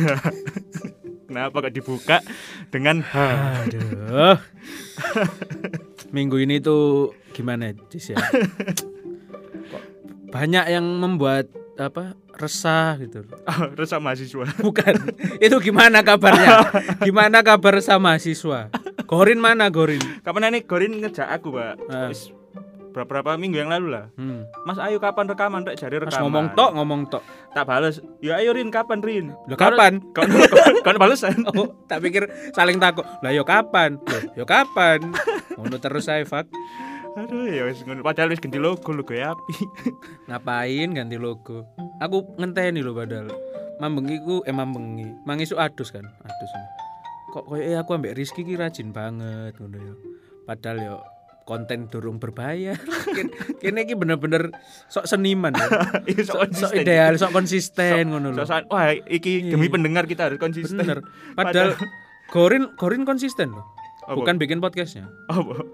Kenapa kok dibuka dengan ha? Aduh. Minggu ini tuh gimana, Cis ya? Kok banyak yang membuat apa? resah gitu. Oh, resah mahasiswa. Bukan. Itu gimana kabarnya? Gimana kabar sama mahasiswa? Gorin mana Gorin? Kapan nih Gorin ngejak aku, Pak? Ah. Beberapa minggu yang lalu lah. Hmm. Mas ayo kapan rekaman rek jari Mas rekaman. ngomong tok, ngomong tok. Tak bales. Ya ayo Rin kapan Rin? Lah kapan? Kau balesan. Oh, tak pikir saling takut. Lah yo kapan? Yo, yo kapan? Ngono terus saya fuck. Aduh ya wis ngono. Padahal wis ganti logo logo ya api. Ngapain ganti logo? Aku ngenteni lho padahal. Mambengi ku eh mambengi. Mangisu adus kan, adus. Kok koyo aku ambek Rizky ki rajin banget ngono ya. Padahal yo konten durung berbayar. Ken- Kene iki bener-bener sok seniman ya. Iya Sok, sok ideal, sok konsisten ngono lho. Wah iki Iya. demi pendengar kita harus konsisten. Bener. Padahal Gorin Gorin konsisten loh. Bukan bikin podcastnya. Apa?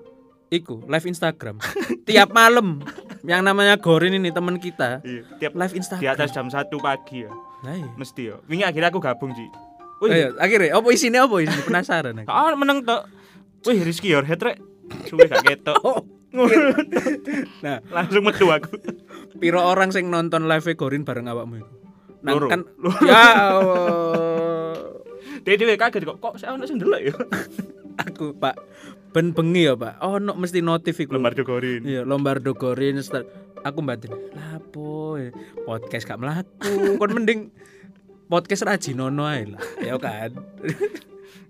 Iku live Instagram. Tiap malam yang namanya Gorin ini teman kita Iya, tiap live di Instagram. atas jam 1 pagi ya. Nah, iya. Mesti ya. Wingi akhirnya aku gabung, Ci. Wih, Ayo, akhirnya apa isinya apa isinya penasaran aku. ah menang tok. Wih, Rizky your head rek. Suwe gak ketok. Oh, nah, Langsung metu aku. piro orang sing nonton live Gorin bareng awakmu iku? Nang Loro. kan ya Allah. Dhewe kaget kok kok saya ono sing ndelok ya. aku Pak ben bengi ya Pak. Oh, no, mesti notif iku. Lembar Gorin. Iya, Lombardo Gorin. Aku batin. Lapo podcast gak melaku. Kon mending podcast rajinono ae lah. Ya kan.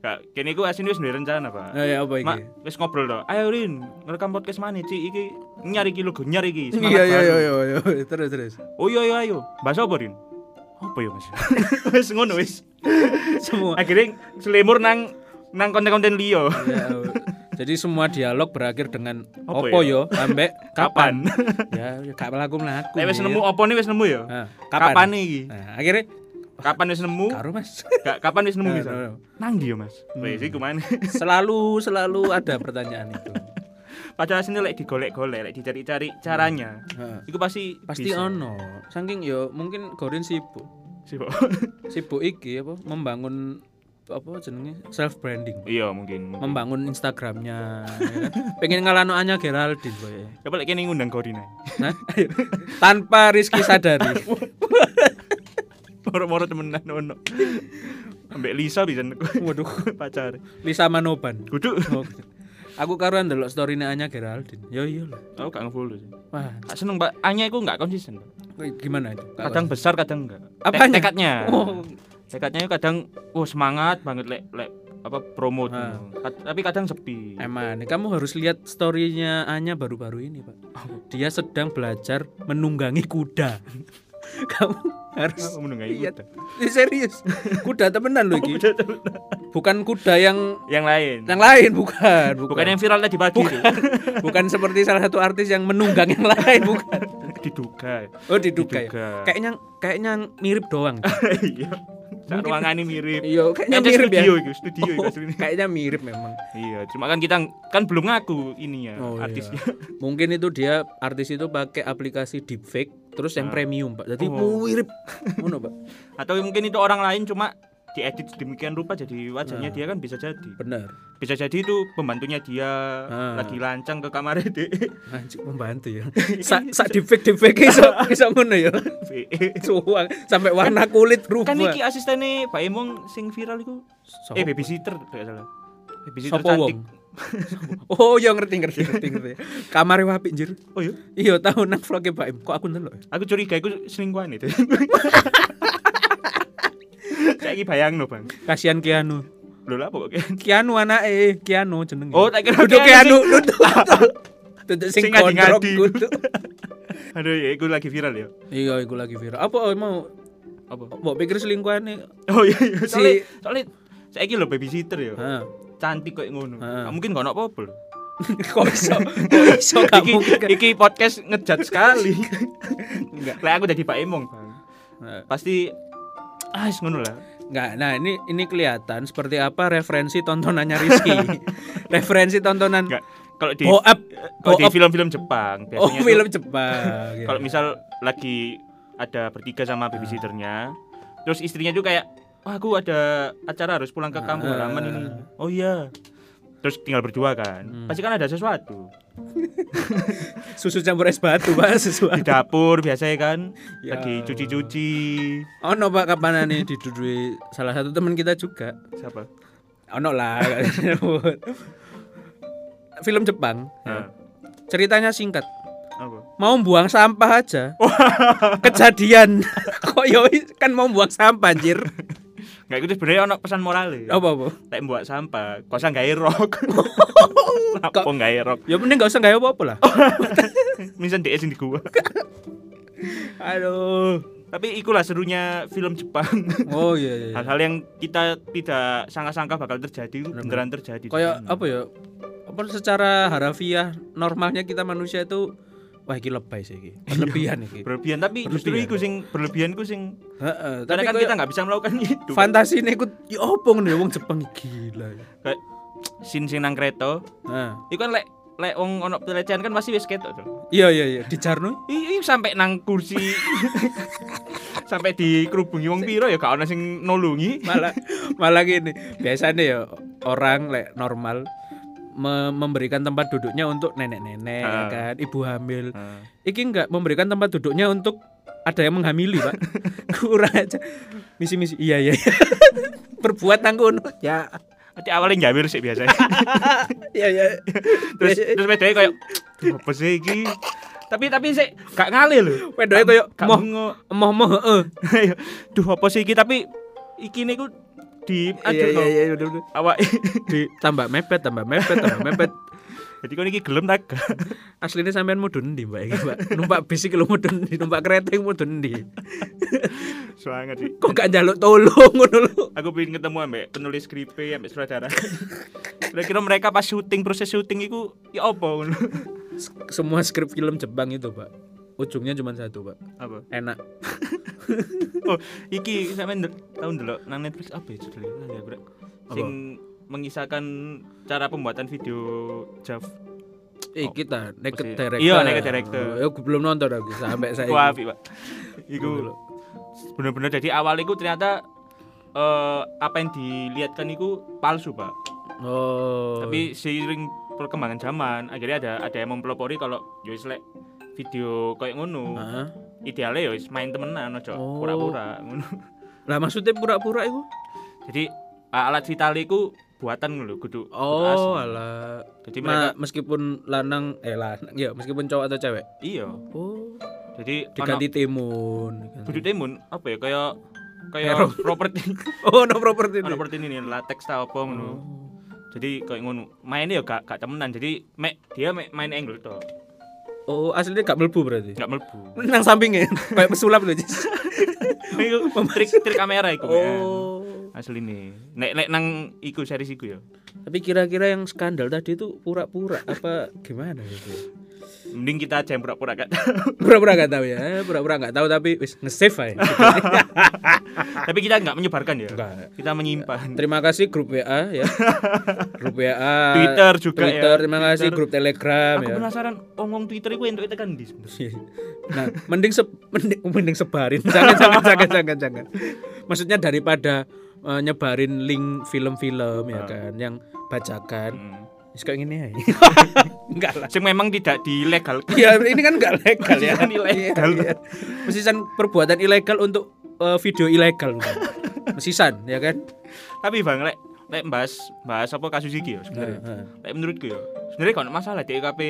Kak, kene iku asine wis duwe rencana, Pak. Nah, ya apa iki? Mak, wis ngobrol to. Ayo Rin, ngerekam podcast mana, Ci? Iki nyari iki logo, nyari iki. Iya iya iya iya iya. terus terus. Oh iya iya ayo. Bahasa apa, Rin? Apa ya, Mas? wis ngono wis. Semua Akhirnya selimur nang nang konten-konten liyo. Ya, jadi semua dialog berakhir dengan opo ya? yo ambek kapan. Kapan? ya, gak melaku melaku. Wis nemu apa nih wis nemu? Nah, Kapan kapan? iki? Nah, akhirnya Kapan wis nemu? karo Mas. Gak kapan wis nemu bisa? Nang dia, Mas. Wis iku mana? selalu selalu ada pertanyaan itu. Padahal sini lek digolek-golek, lek dicari-cari caranya. Nah, Iku pasti pasti bisa. ono. Saking yo mungkin Gorin sibuk. Sibuk. Sibuk iki apa membangun apa jenenge self branding. Iya, mungkin. mungkin. Membangun Instagramnya, ya kan? pengen ngalano Anya Geraldine kowe. Coba lek kene ngundang Gorina. Nah, tanpa Rizky sadari. Moro-moro temenan ono. Ambek Lisa bisa Waduh, pacar. Lisa Manoban. Kudu. Oh, aku karo ndelok story Anya Geraldine. Yo iya lah. Aku gak nge-follow sih. Wah, Gak seneng, Mbak. Anya iku gak konsisten. Gimana itu? Gak Kadang besar, kadang enggak. Apanya? Tek- Tekadnya. Oh, Tekadnya itu kadang oh semangat banget lek lek apa promote. Ah. Tapi kadang sepi. Emang, kamu harus lihat storynya Anya baru-baru ini, Pak. Dia sedang belajar menunggangi kuda. kamu harus Aku menunggangi Iya. kuda. Ini serius. Kuda temenan loh iki. Kuda temenan. Bukan kuda yang Yang lain. yang lain, bukan. Bukan yang viral tadi pagi bukan, bukan seperti salah satu artis yang menunggang yang lain, bukan. diduga. Oh, diduga. ya? Kayaknya kayaknya mirip doang. Iya. Sak ruangannya mirip. Iya, kayaknya Kayak mirip ya. studio itu, studio itu Oh, aslinya. kayaknya mirip memang. Iya, cuma kan kita kan belum ngaku ininya Oh, iya. artisnya. Mungkin itu dia artis itu pakai aplikasi deepfake terus yang Ah. premium, Pak. Jadi Oh. mirip. Ngono, Pak. Atau mungkin itu orang lain cuma diedit sedemikian rupa jadi wajahnya Nah. dia kan bisa jadi. Benar. Bisa jadi itu pembantunya dia Ah. lagi lancang ke kamar dek. Anjing membantu ya. Sa, sa deepfake deepfake iso iso ngono ya. Sampai warna kulit berubah. kan iki asistennya Pak Emong sing viral itu eh babysitter gak salah. Babysitter Sopo cantik. wong? Oh, ya ngerti ngerti ngerti ngerti. Kamare apik njir. Oh iya, Iya, tahu nang vlognya Pak Im. Kok aku ndelok ya? aku curiga itu selingkuhan itu. Saiki bayangno, Bang. Kasihan Keanu. Lho lah pokoknya. Keanu anake, Keanu jenenge. Oh, tak kira Keanu Keanu, duduk. Duduk sing gondrong kudu. Aduh, ya itu lagi viral ya. Iya, iku lagi viral. Apa mau Apa? mau pikir selingkuhane? Oh iya, iya. Si- Soalnya, saiki lho babysitter ya. Heeh. Cantik kok ngono. Mungkin gak ono apa-apa lho. Kok iso? Kok iso gak Iki, mungkin iki podcast ngejat sekali. Enggak. Lah aku jadi Pak Emong, Bang. Pasti ah ngono lah. Enggak, nah ini ini kelihatan seperti apa referensi tontonannya Rizky. referensi tontonan Enggak. Kalau di Boab, kalau di film-film Jepang Oh, biasanya tuh film Jepang. kalau misal lagi ada bertiga sama babysitternya, terus istrinya tuh kayak "Wah, aku ada acara harus pulang ke kampung Ah. halaman ini. Oh iya. Terus tinggal berdua kan. Hmm. Pasti kan ada sesuatu. Susu campur es batu, Pak, Di sesuatu. dapur biasanya kan Ya. lagi cuci-cuci. Ono Pak kapan nih didudui salah satu teman kita juga. Siapa? Ono lah. Film Jepang. Nah, Ceritanya singkat. apa? Mau buang sampah aja. Kejadian. Kok yo kan mau buang sampah anjir. Enggak itu sebenarnya ono pesan moral. Apa apa? Lek buat sampah, kok usah gawe rok. Apa gawe rok? Ya mending gak usah gak apa-apa lah. Misal DS di gua. Aduh. Tapi ikulah serunya film Jepang. Oh iya iya. iya. Hal-hal yang kita tidak sangka-sangka bakal terjadi itu beneran terjadi. di Kayak apa ya? Apa secara harafiah normalnya kita manusia itu wah iki lebay sih iki. Berlebihan iki. berlebihan tapi justru Berlebihan. iku sing berlebihan ku sing Heeh, karena tapi kan kita nggak bisa melakukan itu. fantasi ini ikut ya opo ya wong Jepang gila. ya. Kayak sin sing nang kereta, Nah, iku kan lek lek wong ono pelecehan kan pasti wis ketok tuh. iya iya iya di Jarno Ih, ih, sampai nang kursi sampai dikerubungi wong piro ya gak ono sing nulungi. malah malah gini biasanya ya orang lek normal me- memberikan tempat duduknya untuk nenek-nenek ya Ah. kan? Ibu hamil. Nah, iki enggak memberikan tempat duduknya untuk ada yang menghamili pak. Kurang aja. Misi-misi. Iya iya iya. berbuat nangkono ya Nanti awalnya njawir sih biasanya. iya iya. Terus terus bedanya kayak "Duh, apa sih iki? Tapi tapi sih gak ngalih lho. Wedoke koyo Gak moh moh moh heeh. Ayo, Duh apa sih iki? Tapi iki niku di iya iya aduh, iya udah udah awak. Di tambah mepet tambah mepet tambah mepet. Jadi kau niki gelem tak? Aslinya sampean mudun ndi mbak? Iki mbak? Numpak bis iki lho mudun ndi? Numpak kereta iki mudun ndi? Sangat sih kok gak njaluk tolong ngono aku pengen ketemu ambek penulis skrip ambek sutradara. Kira-kira mereka pas syuting proses syuting itu ya apa ngono? semua skrip film Jepang itu pak ujungnya cuma satu pak. Apa? Enak. Oh iki sampe tau ndelok nang Netflix apa ya judulnya? Aku, Rek. sing mengisahkan cara pembuatan video JAV. Eh Oh, kita naked pasti- director. Iya, Naked Director. Oh, aku belum nonton aku sampai saya Wah, Pak. Iku bener-bener jadi awal itu ternyata eh, apa yang dilihatkan itu palsu, Pak. oh. Tapi seiring perkembangan zaman, akhirnya ada ada yang mempelopori kalau yo wis lek video kayak ngono. Hah? Idealnya wis main temenan aja Oh. pura-pura ngono. lah maksudnya pura-pura itu Jadi alat vital iku buatan lho, kudu oh alah Jadi Ma, mereka meskipun lanang eh lanang ya meskipun cowok atau cewek iya. oh Jadi diganti timun kudu timun apa ya kayak kayak Hero. properti oh no property ono properti ini latex ta apa ngono. oh. Jadi kayak ngono. Mainnya ya gak gak temenan. Jadi mek dia mek main angle tok. Oh aslinya gak melbu berarti Gak mlebu. nang sampingnya kayak pesulap loh Jis. Iku trik trik kamera iku. oh Asli nih. Nek nek nang iku series iku ya. tapi kira-kira yang skandal tadi itu pura-pura apa gimana gitu Mending kita aja yang pura-pura gak tahu. pura-pura gak tahu ya pura-pura gak tahu tapi wis nge-save aja Tapi kita nggak menyebarkan ya. Enggak. Kita menyimpan. terima kasih grup WA ya grup WA Twitter juga Twitter ya. terima kasih Twitter. grup Telegram Aku ya penasaran omong Twitter iku entuk tekan di sebenarnya. nah mending se mending, mending sebarin jangan jangan jangan jangan jangan maksudnya daripada eh, nyebarin link film-film ya Ah. kan yang bacakan Hmm. Kayak gini ya enggak lah Sing memang tidak dilegal. Iya, ini kan nggak legal ya. Mesisan ilegal. Iya, iya. Mesisan perbuatan ilegal untuk eh, video ilegal bukan. Mesisan, ya kan? Tapi Bang lek lek bahas bahas apa kasus iki ya sebenarnya. Heeh. Lek menurutku ya. Sebenarnya kalau masalah DKP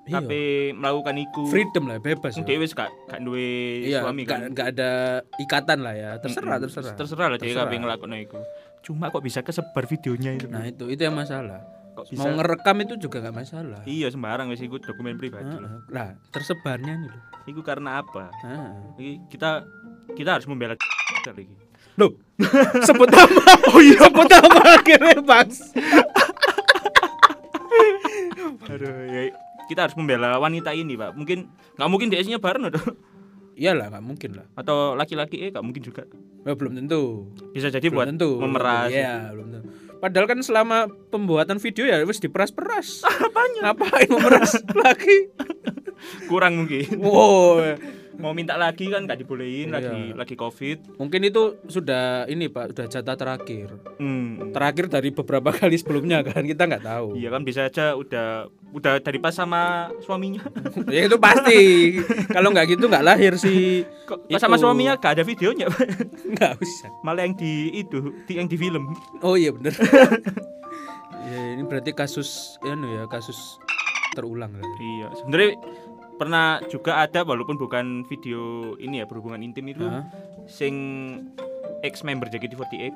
Iya. KP melakukan iku. Freedom lah, bebas. ya. Dewe wis gak gak duwe Iya, suami kan. nggak ada ikatan lah ya. Terserah, terserah. Terserah lah DKP ngelakuin iku. Cuma kok bisa kesebar videonya itu. Nah, itu itu yang masalah. Kok bisa Mau ngerekam itu juga nggak masalah. Iya sembarang wis iku dokumen pribadi. lah. Heeh. Lah, tersebarnya nih loh. Iku karena apa? Iki kita kita harus membela lagi. Loh, sebut nama. Oh iya, sebut nama akhirnya Bang. Aduh, ya, kita harus membela wanita ini, Pak. Mungkin nggak mungkin DS-nya bareng atau Iyalah, nggak mungkin lah. atau laki-laki eh nggak mungkin juga. Ya, belum tentu. Bisa jadi belum buat tentu memeras. Iya, belum tentu. Padahal kan selama pembuatan video ya wis diperas-peras. Apanya? Ngapain memeras lagi? Kurang mungkin. Wow. Mau minta lagi kan nggak dibolehin Iya. lagi lagi covid Mungkin itu sudah ini Pak, sudah jatah terakhir. hmm. Terakhir dari beberapa kali sebelumnya kan kita nggak tahu. iya kan bisa aja udah udah dari pas sama suaminya ya itu pasti. Kalau nggak gitu nggak lahir sih. kok pas sama Itu. suaminya gak ada videonya Nggak usah. malah yang di itu di, yang di film Oh iya bener. ya, ini berarti kasus ya ya kasus terulang lah. iya sebenarnya pernah juga ada walaupun bukan video ini ya berhubungan intim itu Hah? sing ex member JKT48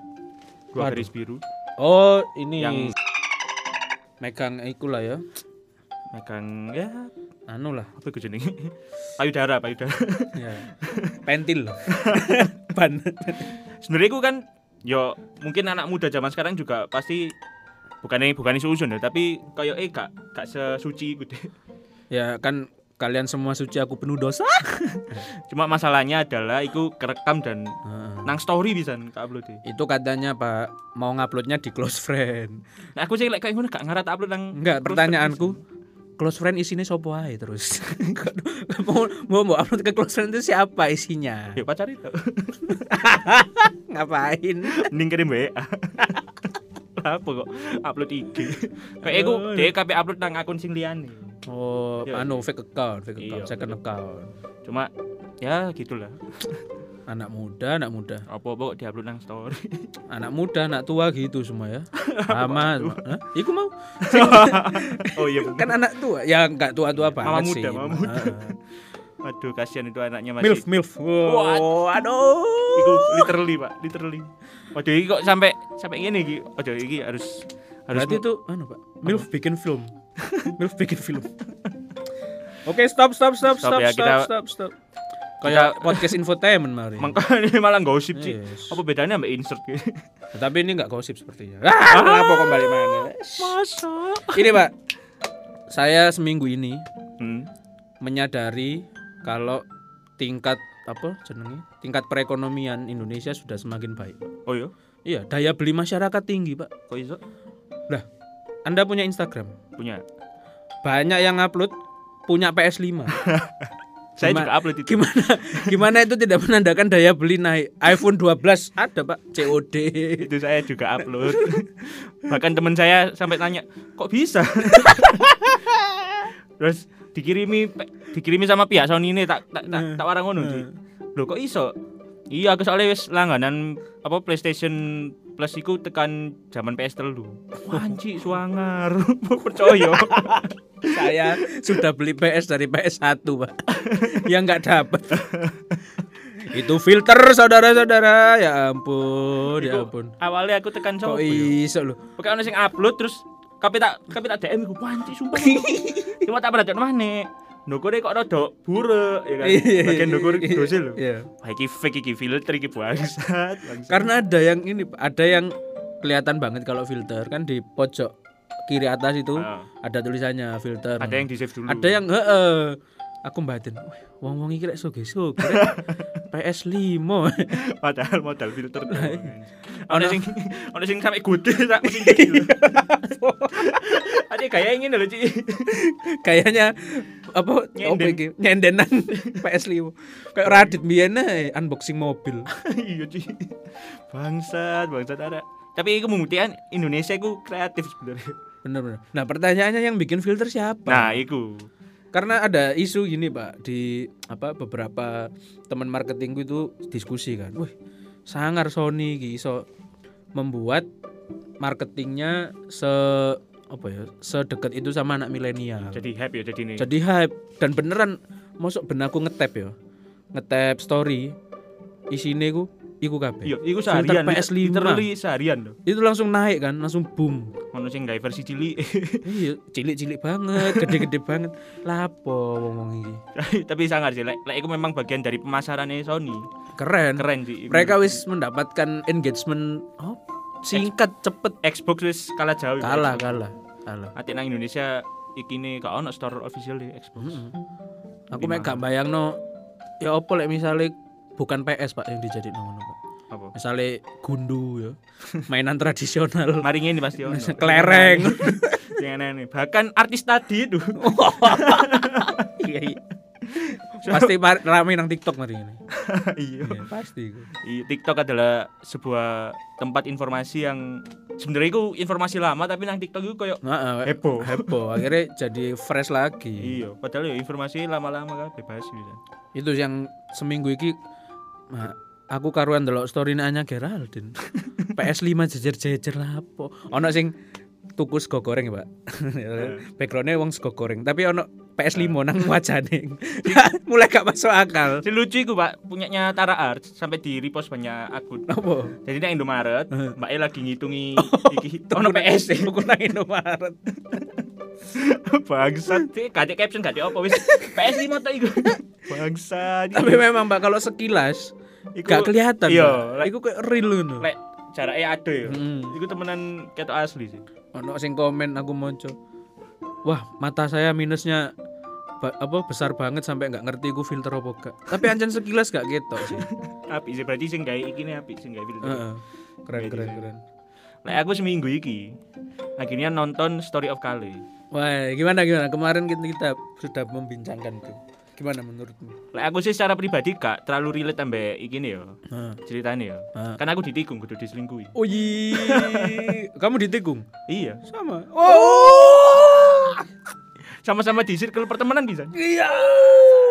dua garis biru Oh ini Yang- megang iku lah ya. megang ya Anu lah. apa itu jenenge payudara payudara Ya. Pentil. Ban. sebenarnya itu kan yo mungkin anak muda zaman sekarang juga pasti bukannya bukan susun ya tapi kayak eh gak gak sesuci gitu ya kan kalian semua suci aku penuh dosa. cuma masalahnya adalah itu kerekam dan Heeh. nang story bisa ke upload deh Itu katanya Pak mau nguploadnya di close friend. nah aku sih like kayak gak ngarat upload nang Enggak, pertanyaanku close friend isinya sopo ae terus. mau, mau mau upload ke close friend itu siapa isinya? ya pacar itu Ngapain? mending kirim WA apa kok upload IG kayak aku dia kabeh upload nang akun sing liyane Oh, Ya. anu fake account, fake account, Iya. second account. cuma ya gitulah Anak muda, anak muda. apa-apa kok diupload nang story Anak muda, anak tua gitu semua ya. Sama. Iku mau oh iya bener. kan anak tua. Ya enggak tua-tua Mama banget muda, sih. mama muda. Waduh, kasihan itu anaknya masih Milf, milf. Wow, aduh. Iku literally, Pak, literally. Waduh, iki kok sampai sampai ngene iki. Waduh, iki harus harus Berarti itu anu, Pak. Milf bikin film. milf bikin film. Oke, stop, stop, stop, Stop stop, ya, stop, kita- stop, stop. Kayak podcast infotainment mari. Makanya malah gosip sih. Yes. Apa bedanya sama insert gitu? Tapi ini enggak gosip sepertinya. Ah, kenapa kembali mana? Masa? Ini, Pak. Saya seminggu ini Hmm. menyadari kalau tingkat apa jenenge? Tingkat perekonomian Indonesia sudah semakin baik. Pak. Oh iya, Iya, daya beli masyarakat tinggi, Pak. kok iso? Lah, Anda punya Instagram. Punya. Banyak yang upload punya PS5. Saya juga upload itu. Gimana gimana itu tidak menandakan daya beli naik? iPhone 12 ada, Pak. COD. Itu saya juga upload. Bahkan teman saya sampai tanya, "Kok bisa?" Terus dikirimi dikirimi sama pihak Sony ini tak tak tak, tak warang ngono sih. Loh kok iso? Iya, aku soalnya wis langganan apa PlayStation Plus iku tekan zaman PS telu. Wanci suangar. Percaya. Saya sudah beli PS dari PS1, Pak. yang nggak dapat. itu filter saudara-saudara. Ya ampun, ya Iku ampun. Awalnya aku tekan Kok sopo ya? iso lho? Pokoknya ono sing upload terus kape tak kape tak DM iku wanci sumpah. Cuma tak pernah mana Ndokore kok rada buruk ya kan. Bagian ndokur dosil lho. Iya. Wah iki fake iki filter iki bangsat. Karena ada yang ini, ada yang kelihatan banget kalau filter kan di pojok kiri atas itu Ah, ada tulisannya filter. ada yang di save dulu. ada yang heeh. Aku batin, "Wih, wong-wong iki lek soge-soge. PS5. padahal modal filter. Iya. Ono sing ono sing sampe gede sak mesin kecil. Ade kayak ingin lho, Ci. Kayaknya apa Nyenden. iki? Nyendenan PS5. Kayak Radit biyen unboxing mobil. Iya, Ci. Bangsat, bangsat ada. Tapi itu membuktikan Indonesia itu kreatif sebenarnya. Bener-bener. Nah, pertanyaannya yang bikin filter siapa? Nah, itu. Karena ada isu gini, Pak, di apa beberapa teman marketingku itu diskusi kan. Wih, sangar Sony iso membuat marketingnya se apa ya, sedekat itu sama anak milenial. Jadi hype ya jadi ini. Jadi hype dan beneran mosok ben aku ngetap ya. Ngetap story isine ku iku kabeh. Iya, Filter seharian. PS5. Literally seharian loh. Itu langsung naik kan, langsung boom. Ono sing gawe versi cilik. iya, cilik-cilik banget, gede-gede banget. Lapo ngomong iki. Tapi sangar sih, lek lek itu memang bagian dari pemasarannya Sony. Keren. Keren sih. Mereka wis mendapatkan engagement oh, singkat, cepet. Xbox wis kalah jauh. Kalah, kalah, kalah. Ati nang Indonesia iki nih gak ono store official di Xbox. Mm-mm. Aku mek gak bayangno ya opo lek misale bukan PS Pak yang dijadiin ngono Pak. Apa? Misale gundu ya. Mainan tradisional. Mari ini pasti ono. Kelereng. Yang aneh. Bahkan artis tadi itu Iya, iya. pasti rame nang TikTok mari ini. iya Iya, pasti. Iya, TikTok adalah sebuah tempat informasi yang sebenarnya itu informasi lama tapi nang TikTok itu kayak Heeh. heboh. Heboh, akhirnya jadi fresh lagi. Iya, padahal ya informasi lama-lama kan bebas bisa. Itu yang seminggu iki nah, aku karuan delok story Anya Geraldine. PS5 jejer-jejer lah apa. Ono sing tuku sego goreng, Pak. Backgroundnya wong sego goreng, tapi ono PS5 nang wajane. Mulai gak masuk akal. Si lucu itu pak punyanya Tara Art sampai di repost banyak akun. Apa? Jadi nang Indomaret, Heeh. Mbak E lagi ngitungi iki ono PS tuku nang Indomaret. Bangsat. Sih, Gak ada caption gak ada apa wis PS 5 tok iku. Bangsat. Tapi memang Mbak kalau sekilas Iku- gak kelihatan. Iya, Iku kayak real ngono. lek jaraknya ada ya. Mm. Iku temenan ketok asli sih. ono sing komen aku monco wah mata saya minusnya ba- apa besar banget sampai nggak ngerti ku filter apa gak tapi ancen sekilas gak ketok sih Api sih berarti sing gawe iki nih api sing gawe filter. Heeh. keren keren keren Lek aku seminggu iki akhirnya nonton Story of Kale. Wah gimana gimana kemarin kita, kita sudah membincangkan tuh gimana menurutmu Lek aku sih secara pribadi gak terlalu relate ambek iki nih ya. Heeh. Ceritanya ya. Heeh. Kan aku ditikung kudu diselingkuhi. oh iya kamu ditikung Iya, sama oh sama-sama di circle pertemanan bisa. iya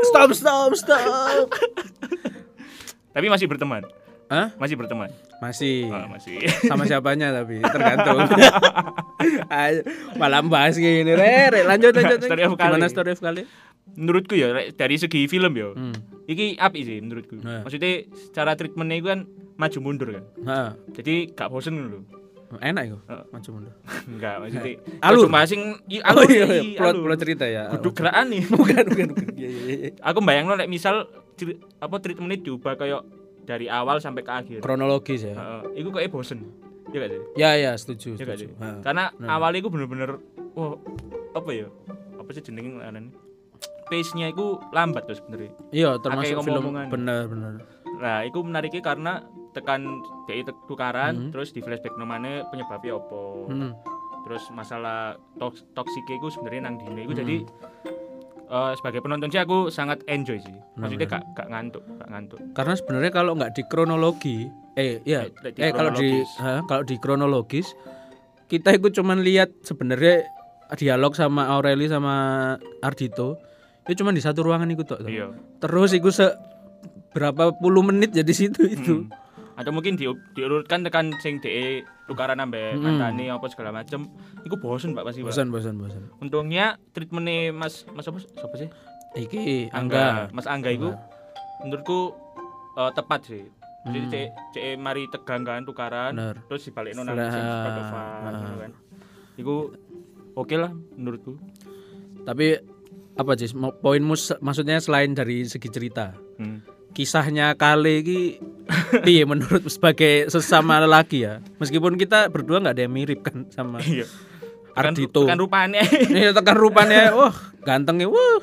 stop stop stop Tapi masih berteman. Hah? Masih berteman. masih Ah, masih. sama siapanya tapi tergantung malam bahas gini re, re. lanjut lanjut Story of Kali. gimana story of kali menurutku ya dari segi film ya. hmm. Iki api sih menurutku. Nah. Maksudnya cara treatmentnya itu kan maju mundur kan. nah, Jadi gak bosen dulu. enak itu Heeh. macam mana Enggak, maksudnya Alur. Cuma sing i, oh alur, iya, i, iya. plot plot cerita ya Kudu gerakan nih. bukan bukan bukan iya iya iya Aku bayangno lek misal apa treatmentnya diubah kayak dari awal sampai ke akhir. kronologis ya Heeh, iku kayak bosen. Iya gak sih? ya ya setuju Iya gak setuju? Ha. Karena Nah. awalnya iku bener-bener wah apa ya? Apa sih jenenge ngaran? Pace-nya iku lambat tuh sebenarnya. iya termasuk Akeh film omong-omongan. bener bener Nah, itu menariknya karena tekan DI tukaran Mhm. terus di flashback nomane penyebabnya apa. hmm. Terus masalah toks toksik itu sebenarnya nang dine iku Hmm. jadi eh, sebagai penonton sih aku sangat enjoy sih. Maksudnya Nah, gak gak ngantuk, gak ngantuk. karena sebenarnya kalau nggak di kronologi eh ya di eh kalau di ha, kalau di kronologis kita itu cuman lihat sebenarnya dialog sama Aureli sama Ardito itu cuman di satu ruangan itu. Iya. Terus itu se berapa puluh menit jadi situ itu. Hmm. Atau mungkin di, diurutkan tekan sing DE tukaran ambek Hmm. mantane apa segala macem. Iku bosen Pak pasti, Pak. Bosan bosan bosan. Untungnya treatmentnya Mas Mas apa siapa sih? Iki Angga. Mas Angga itu menurutku eh, tepat sih. Jadi Hmm. cek cek mari tegang kan tukaran Bener. terus dibalik nang sing ah. kan. Iku oke lah menurutku. Tapi apa sih poinmu maksudnya selain dari segi cerita Hmm. Kisahnya Kale iki piye menurut sebagai sesama lelaki ya meskipun kita berdua nggak ada yang mirip kan sama Iya. Ardito Tekan rupane. ini tekan rupanya wah gantengnya wah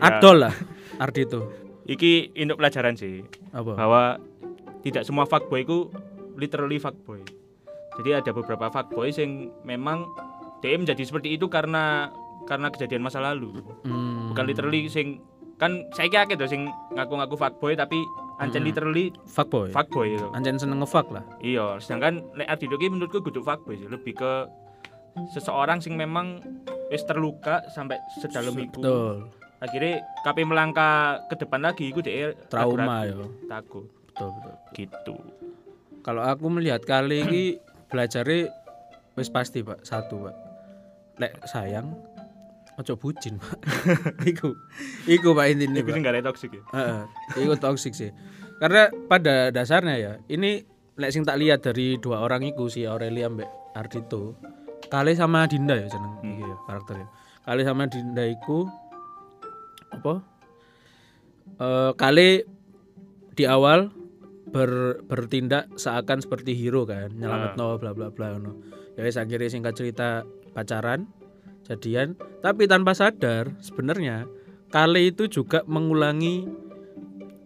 adol lah Ardito Iki induk pelajaran sih apa bahwa tidak semua fuckboy itu literally fuckboy. Jadi ada beberapa fuckboy yang memang dia menjadi seperti itu karena karena kejadian masa lalu. Hmm. Bukan literally sing kan saya kira gitu sing ngaku-ngaku fuckboy tapi ancen Hmm. literally fuckboy fuckboy gitu. anjen seneng ngefuck lah Iya, sedangkan lek Ardito ki menurutku kudu fuckboy sih, lebih ke seseorang sing memang wis terluka sampai sedalam itu. betul Akhirnya KP melangkah ke depan lagi iku dia trauma ya takut betul betul gitu. kalau aku melihat kali ini belajarnya wis pasti pak satu pak lek sayang ojo bucin pak. Iku iku pak intinya Iku sing gak toxic ya. Heeh, iku toxic sih. Karena pada dasarnya ya ini lek sing tak lihat dari dua orang iku si Aurelia mbak Ardito kali sama Dinda ya jeneng Hmm. iki ya karakternya kali sama Dinda iku apa? Eh kali di awal ber, bertindak seakan seperti hero kan nyelamat no bla bla bla no ya wis akhirnya singkat cerita pacaran jadian tapi tanpa sadar sebenarnya kali itu juga mengulangi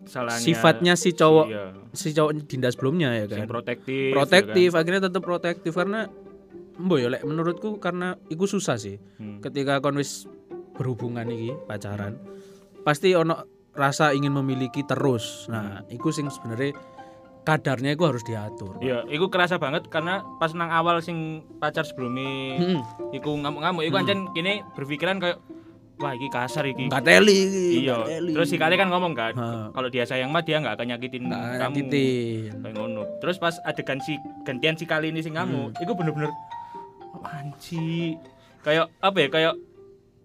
Salahnya sifatnya si cowok iya, si cowok Dinda sebelumnya ya sing kan protektif. protektif akhirnya tetap protektif karena Mbo ya lek menurutku karena iku susah sih ya kan? Hmm. ketika kon wis berhubungan iki pacaran pasti ono rasa ingin memiliki terus. Nah, iku sing sebenarnya kadarnya iku harus diatur. Iya, iku kerasa banget karena pas nang awal sing pacar sebelumnya Hmm. iku ngamuk-ngamuk iku ancen kini berpikiran kayak wah iki kasar iki. Enggak teli iki. Iya. Terus si kali kan ngomong kan, kalau dia sayang mah dia nggak akan nyakitin Nggak kamu. nyakitin. Kayak ngono. Terus pas adegan si gantian si kali ini sing ngamuk, Hmm. iku bener-bener anji. Kayak apa ya? Kayak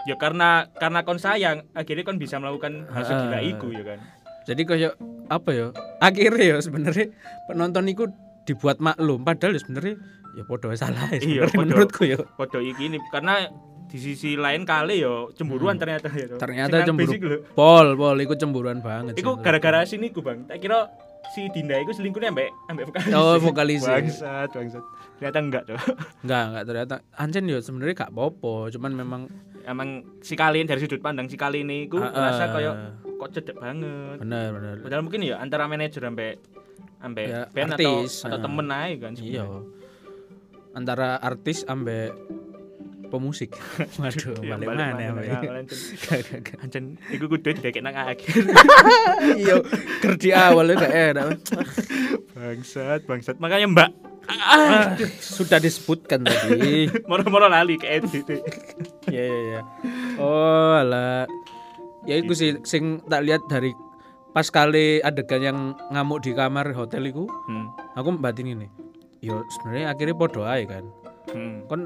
ya karena karena kon sayang, akhirnya kon bisa melakukan hal segila iku ya kan. Jadi kayak apa ya? Akhirnya ya sebenarnya penonton iku dibuat maklum padahal ya sebenarnya ya podo salah ya Iya, podo. menurutku ya. Podo iki ini karena di sisi lain kali yo cemburuan ternyata ya. Hmm. Ternyata Sing nang cemburu. Pol, pol iku cemburuan banget. Iku gara-gara sini ku bang. Tak kira si Dinda iku selingkuhnya ambek ambek vokalis. Oh, vokalis. Bangsat, bangsat. Ternyata enggak tuh. Enggak, enggak ternyata. Ancen ya sebenarnya gak popo, cuman memang Emang si kalian dari sudut pandang si kali ini ku Ah, merasa ah. kayak kok cedek banget. bener bener. Padahal mungkin ya antara manajer ambek ambek Ya, band atau artis, atau temen aja kan Iya. sebenarnya. Antara artis ambek pemusik. Waduh, Iya, balik mana ya? mana, Ancen. Iku kudu dikek nang akhir. Iya, kerja awalnya gak enak. bangsat, bangsat. Makanya Mbak Ah, sudah disebutkan tadi. moro-moro lali ke edit. Iya, iya, iya. Oh, alah. Ya iku sih sing tak lihat dari pas kali adegan yang ngamuk di kamar hotel iku, Hmm. aku batin ini. Yo sebenarnya akhirnya podo aja kan. Hmm. Kon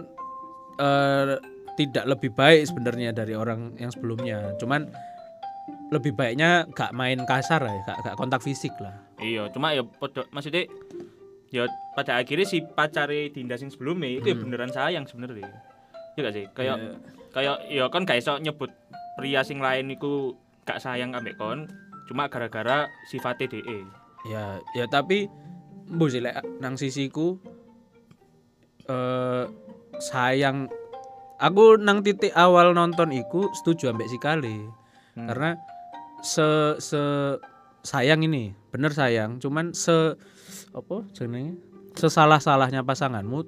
eh, tidak lebih baik sebenarnya dari orang yang sebelumnya. Cuman lebih baiknya gak main kasar ya, gak, gak kontak fisik lah. Iya, cuma ya podo maksudnya ya pada akhirnya si pacare Dinda sing sebelumnya itu ya Hmm. beneran sayang sebenarnya. Iya gak sih? Kayak Ya, kayak ya kan gak iso nyebut pria sing lain iku gak sayang ambek kon cuma gara-gara sifatnya DE. ya, ya tapi mbok sih lek nang sisiku eh sayang aku nang titik awal nonton iku setuju ambek si kali Hmm. karena se se sayang ini bener sayang. Cuman se apa jenenge sesalah salahnya pasanganmu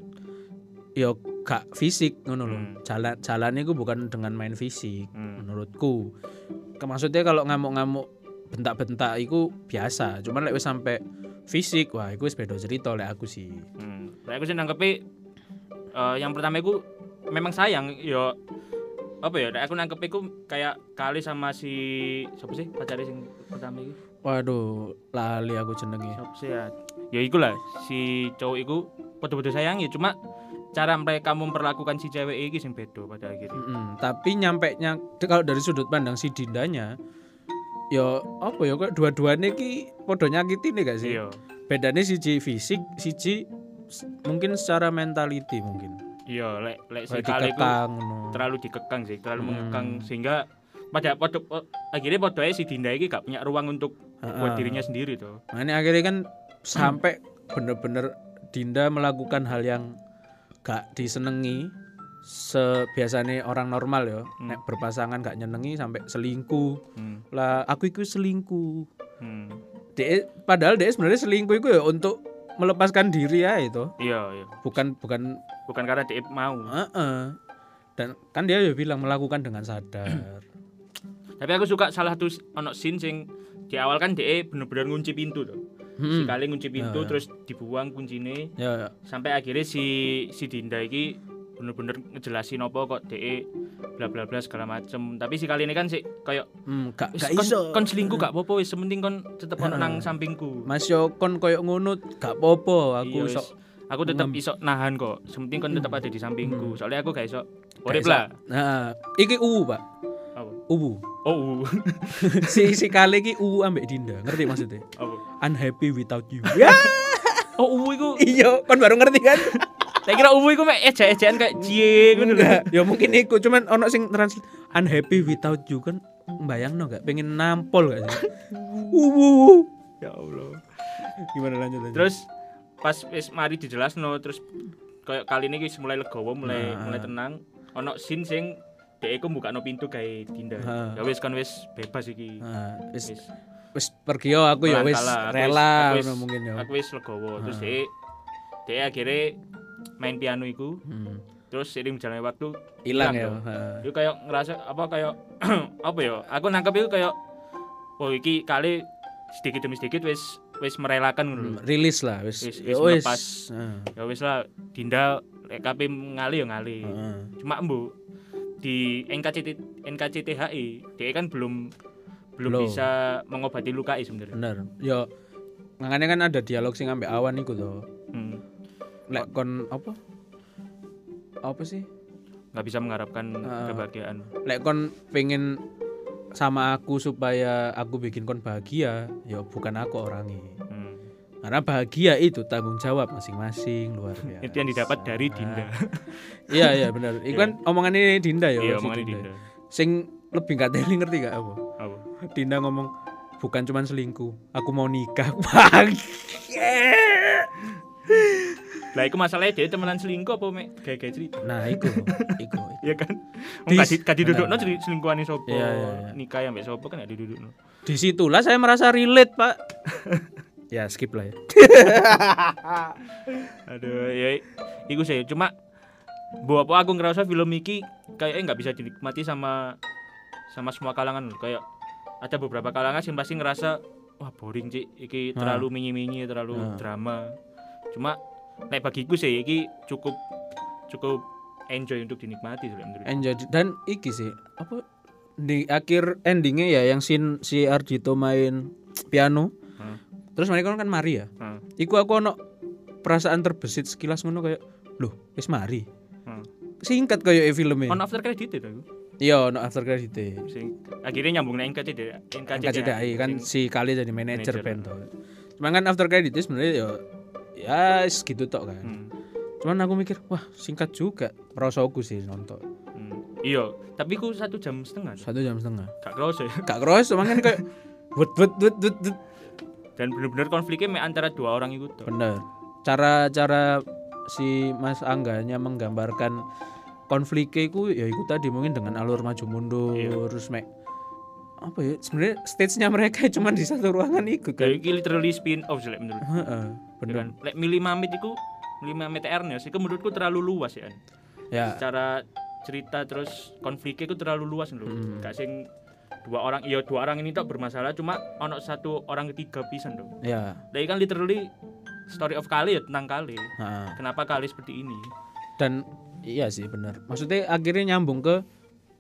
yo gak fisik ngono loh Hmm. jalan jalan itu bukan dengan main fisik Hmm. menurutku. Maksudnya kalau ngamuk-ngamuk bentak-bentak itu biasa. Cuman lek sampai fisik wah itu beda cerita lek aku sih. Hmm. Lah aku sih nangkepi eh, yang pertama iku memang sayang yo apa ya aku nangkep iku kayak kali sama si siapa sih? Pacare sing pertama iki waduh lali aku jenenge. Ya ya iku lah si cowok iku padha-padha sayang ya cuma cara mereka memperlakukan si cewek iki sing beda pada akhirnya. Mm-mm, tapi nyampe nya kalau dari sudut pandang si Dindanya ya apa ya kok dua-duanya ki podo nyakiti nih gak sih? Iya. Bedanya siji fisik siji mungkin secara mentality mungkin. Iya lek lek si Kayak kali iku dikekang ngono. terlalu dikekang sih terlalu Hmm. mengekang sehingga pada pada akhirnya pada si Dinda iki gak punya ruang untuk buat Ha-ha. dirinya sendiri tuh Makanya akhirnya kan sampai bener-bener Dinda melakukan hal yang gak disenengi sebiasanya orang normal ya Hmm. nek berpasangan gak nyenengi sampai selingkuh hmm. lah aku itu selingkuh Hmm. dia padahal dia sebenarnya selingkuh itu ya untuk melepaskan diri ya itu iya iya bukan bukan bukan karena dia mau Heeh. dan kan dia ya bilang melakukan dengan sadar tapi aku suka salah satu ono scene sing di awal kan dia bener-bener ngunci pintu tuh Hmm. sekali ngunci pintu Ya. terus dibuang kuncinya ya, ya. sampai akhirnya si si Dinda iki bener-bener ngejelasin apa kok DE bla bla bla segala macem tapi si kali ini kan sih kayak Hmm, gak, "Wis, gak kon, iso kon selingkuh gak apa-apa wis sementing kon tetep ono Heeh. nang sampingku Mas yo kon koyo ngono gak popo aku Iya, wis. aku tetep iso nahan kok sementing kon tetep ada di sampingku soalnya aku gak iso urip lah Nah, iki uwu, Pak. apa Uwu. Oh si si kali iki uwu ambek Dinda, ngerti maksudnya? apa Unhappy without you. Ya, oh uwu iku iya, kon baru ngerti kan? saya kira uwu iku mek ejek-ejekan kayak cie ngono lho Enggak, ya mungkin iku cuman ono sing translate unhappy without you kan bayangno gak pengen nampol gak sih? Uwu. ya Allah Gimana lanjut lanjut? terus pas wis mari dijelasno terus kayak kali ini wis mulai legowo mulai Nah. mulai tenang ono scene sing dhek iku mbukano pintu gawe Dinda ya wis kan wis bebas iki wis wis pergi yo aku ya wis rela aku wis- ngono mungkin ya. aku wis legowo terus Ha. dhek dhek akhirnya main piano iku Hmm. terus seiring berjalannya waktu hilang ya itu kayak ngerasa apa kayak apa ya aku nangkep itu kayak oh iki kali sedikit demi sedikit wis wis merelakan ngono lho. Hmm, rilis lah wis Wis- ya wis. Heeh. ya wis lah Dinda lek KP ngali ya ngali Heeh. cuma embu di NKCT NKCTHI dia kan belum belum Belum. bisa mengobati lukai sebenarnya bener yo makanya kan ada dialog sing ambek awan iku to hmm. lek kon apa apa sih nggak bisa mengharapkan Ah. kebahagiaan lek kon pengen sama aku supaya aku bikin kon bahagia ya bukan aku orangnya. Karena bahagia itu tanggung jawab masing-masing luar biasa itu yang didapat dari Dinda. Iya iya benar. Itu kan omongan ini Dinda ya iya si omongannya Dinda. Sing lebih gak teli ngerti gak? Apa? Apa? Dinda ngomong bukan cuman selingkuh aku mau nikah. Bang. lah itu masalahnya dia temenan selingkuh apa mek? Gaya-gaya cerita. Nah iku iku Iya kan? Wong kadi kadi dudukno selingkuhane sapa? Iya, iya, iya. Nikah ambek sapa kan gak didudukno. di situlah saya merasa relate pak ya skip lah ya Aduh, ya iku sih cuma Bu apa aku ngerasa film iki kayaknya nggak bisa dinikmati sama sama semua kalangan loh. Kayak ada beberapa kalangan yang pasti ngerasa wah boring sih iki Ah. terlalu minyi-minyi, terlalu Ah. drama. Cuma nek bagiku sih iki cukup cukup enjoy untuk dinikmati sih menurut. enjoy dan iki sih apa di akhir endingnya ya yang sin si Ardito main piano Hmm. Terus mereka kan mari ya Hmm. iku aku ono perasaan terbesit sekilas ngono kayak loh wis mari Hmm. singkat kayak e filmnya On after credit itu aku. iya ono after credit Sing akhirnya nyambung nang NKCD NKCTI kan si kali jadi manajer band tuh cuman kan after credit itu sebenarnya ya ya segitu tok kan Hmm. cuman aku mikir wah singkat juga perasaanku sih nonton Hmm. Iya, tapi ku satu jam setengah. satu jam setengah Gak kerasa ya. gak keros cuman kan kayak wut wut wut wut wut Dan bener-bener konfliknya antara dua orang itu tuh. bener cara cara si Mas Angganya menggambarkan konfliknya itu ya itu tadi mungkin dengan alur maju mundur Iya. terus mek apa ya sebenarnya stage-nya mereka cuma di satu ruangan itu kan iki literally spin off sih lek menurut. Heeh, Ya bener kan? Lek milih Mamit iku milih Mamit Ernest iku menurutku terlalu luas ya. An. ya Secara cerita terus konfliknya itu terlalu luas lho. Mm. Gak sing dua orang iya dua orang ini tak bermasalah cuma ono satu orang ketiga pisan dong. ya Lah kan literally story of Kali ya tentang Kali. heeh. Kenapa Kali seperti ini? dan iya sih bener maksudnya akhirnya nyambung ke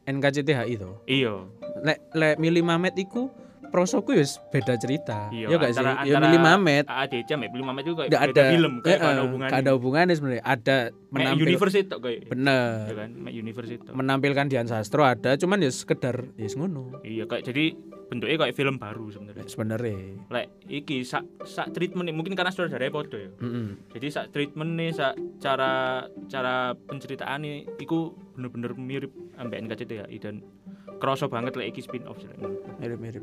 NKCTHI itu Iya. lek lek milih Mamet iku prosoku ya beda cerita Iya, ya gak sih ya milih Mamet AADC mek milih Mamet itu kayak nggak beda ada film kayak eh, gak ada hubungannya. nggak ada hubungannya sebenarnya ada menampil universe itu kayak. bener Ya kan, mek universe itu. menampilkan Dian Sastro ada cuman ya sekedar ya ngono Iya kayak jadi bentuknya kayak film baru sebenarnya. sebenarnya Lek iki sak sak treatment mungkin karena saudaranya podo ya. Mm-mm. Jadi sak treatment nih sak cara cara penceritaan nih iku bener-bener mirip ambek NKCTHI dan kerasa banget lek iki spin off mirip-mirip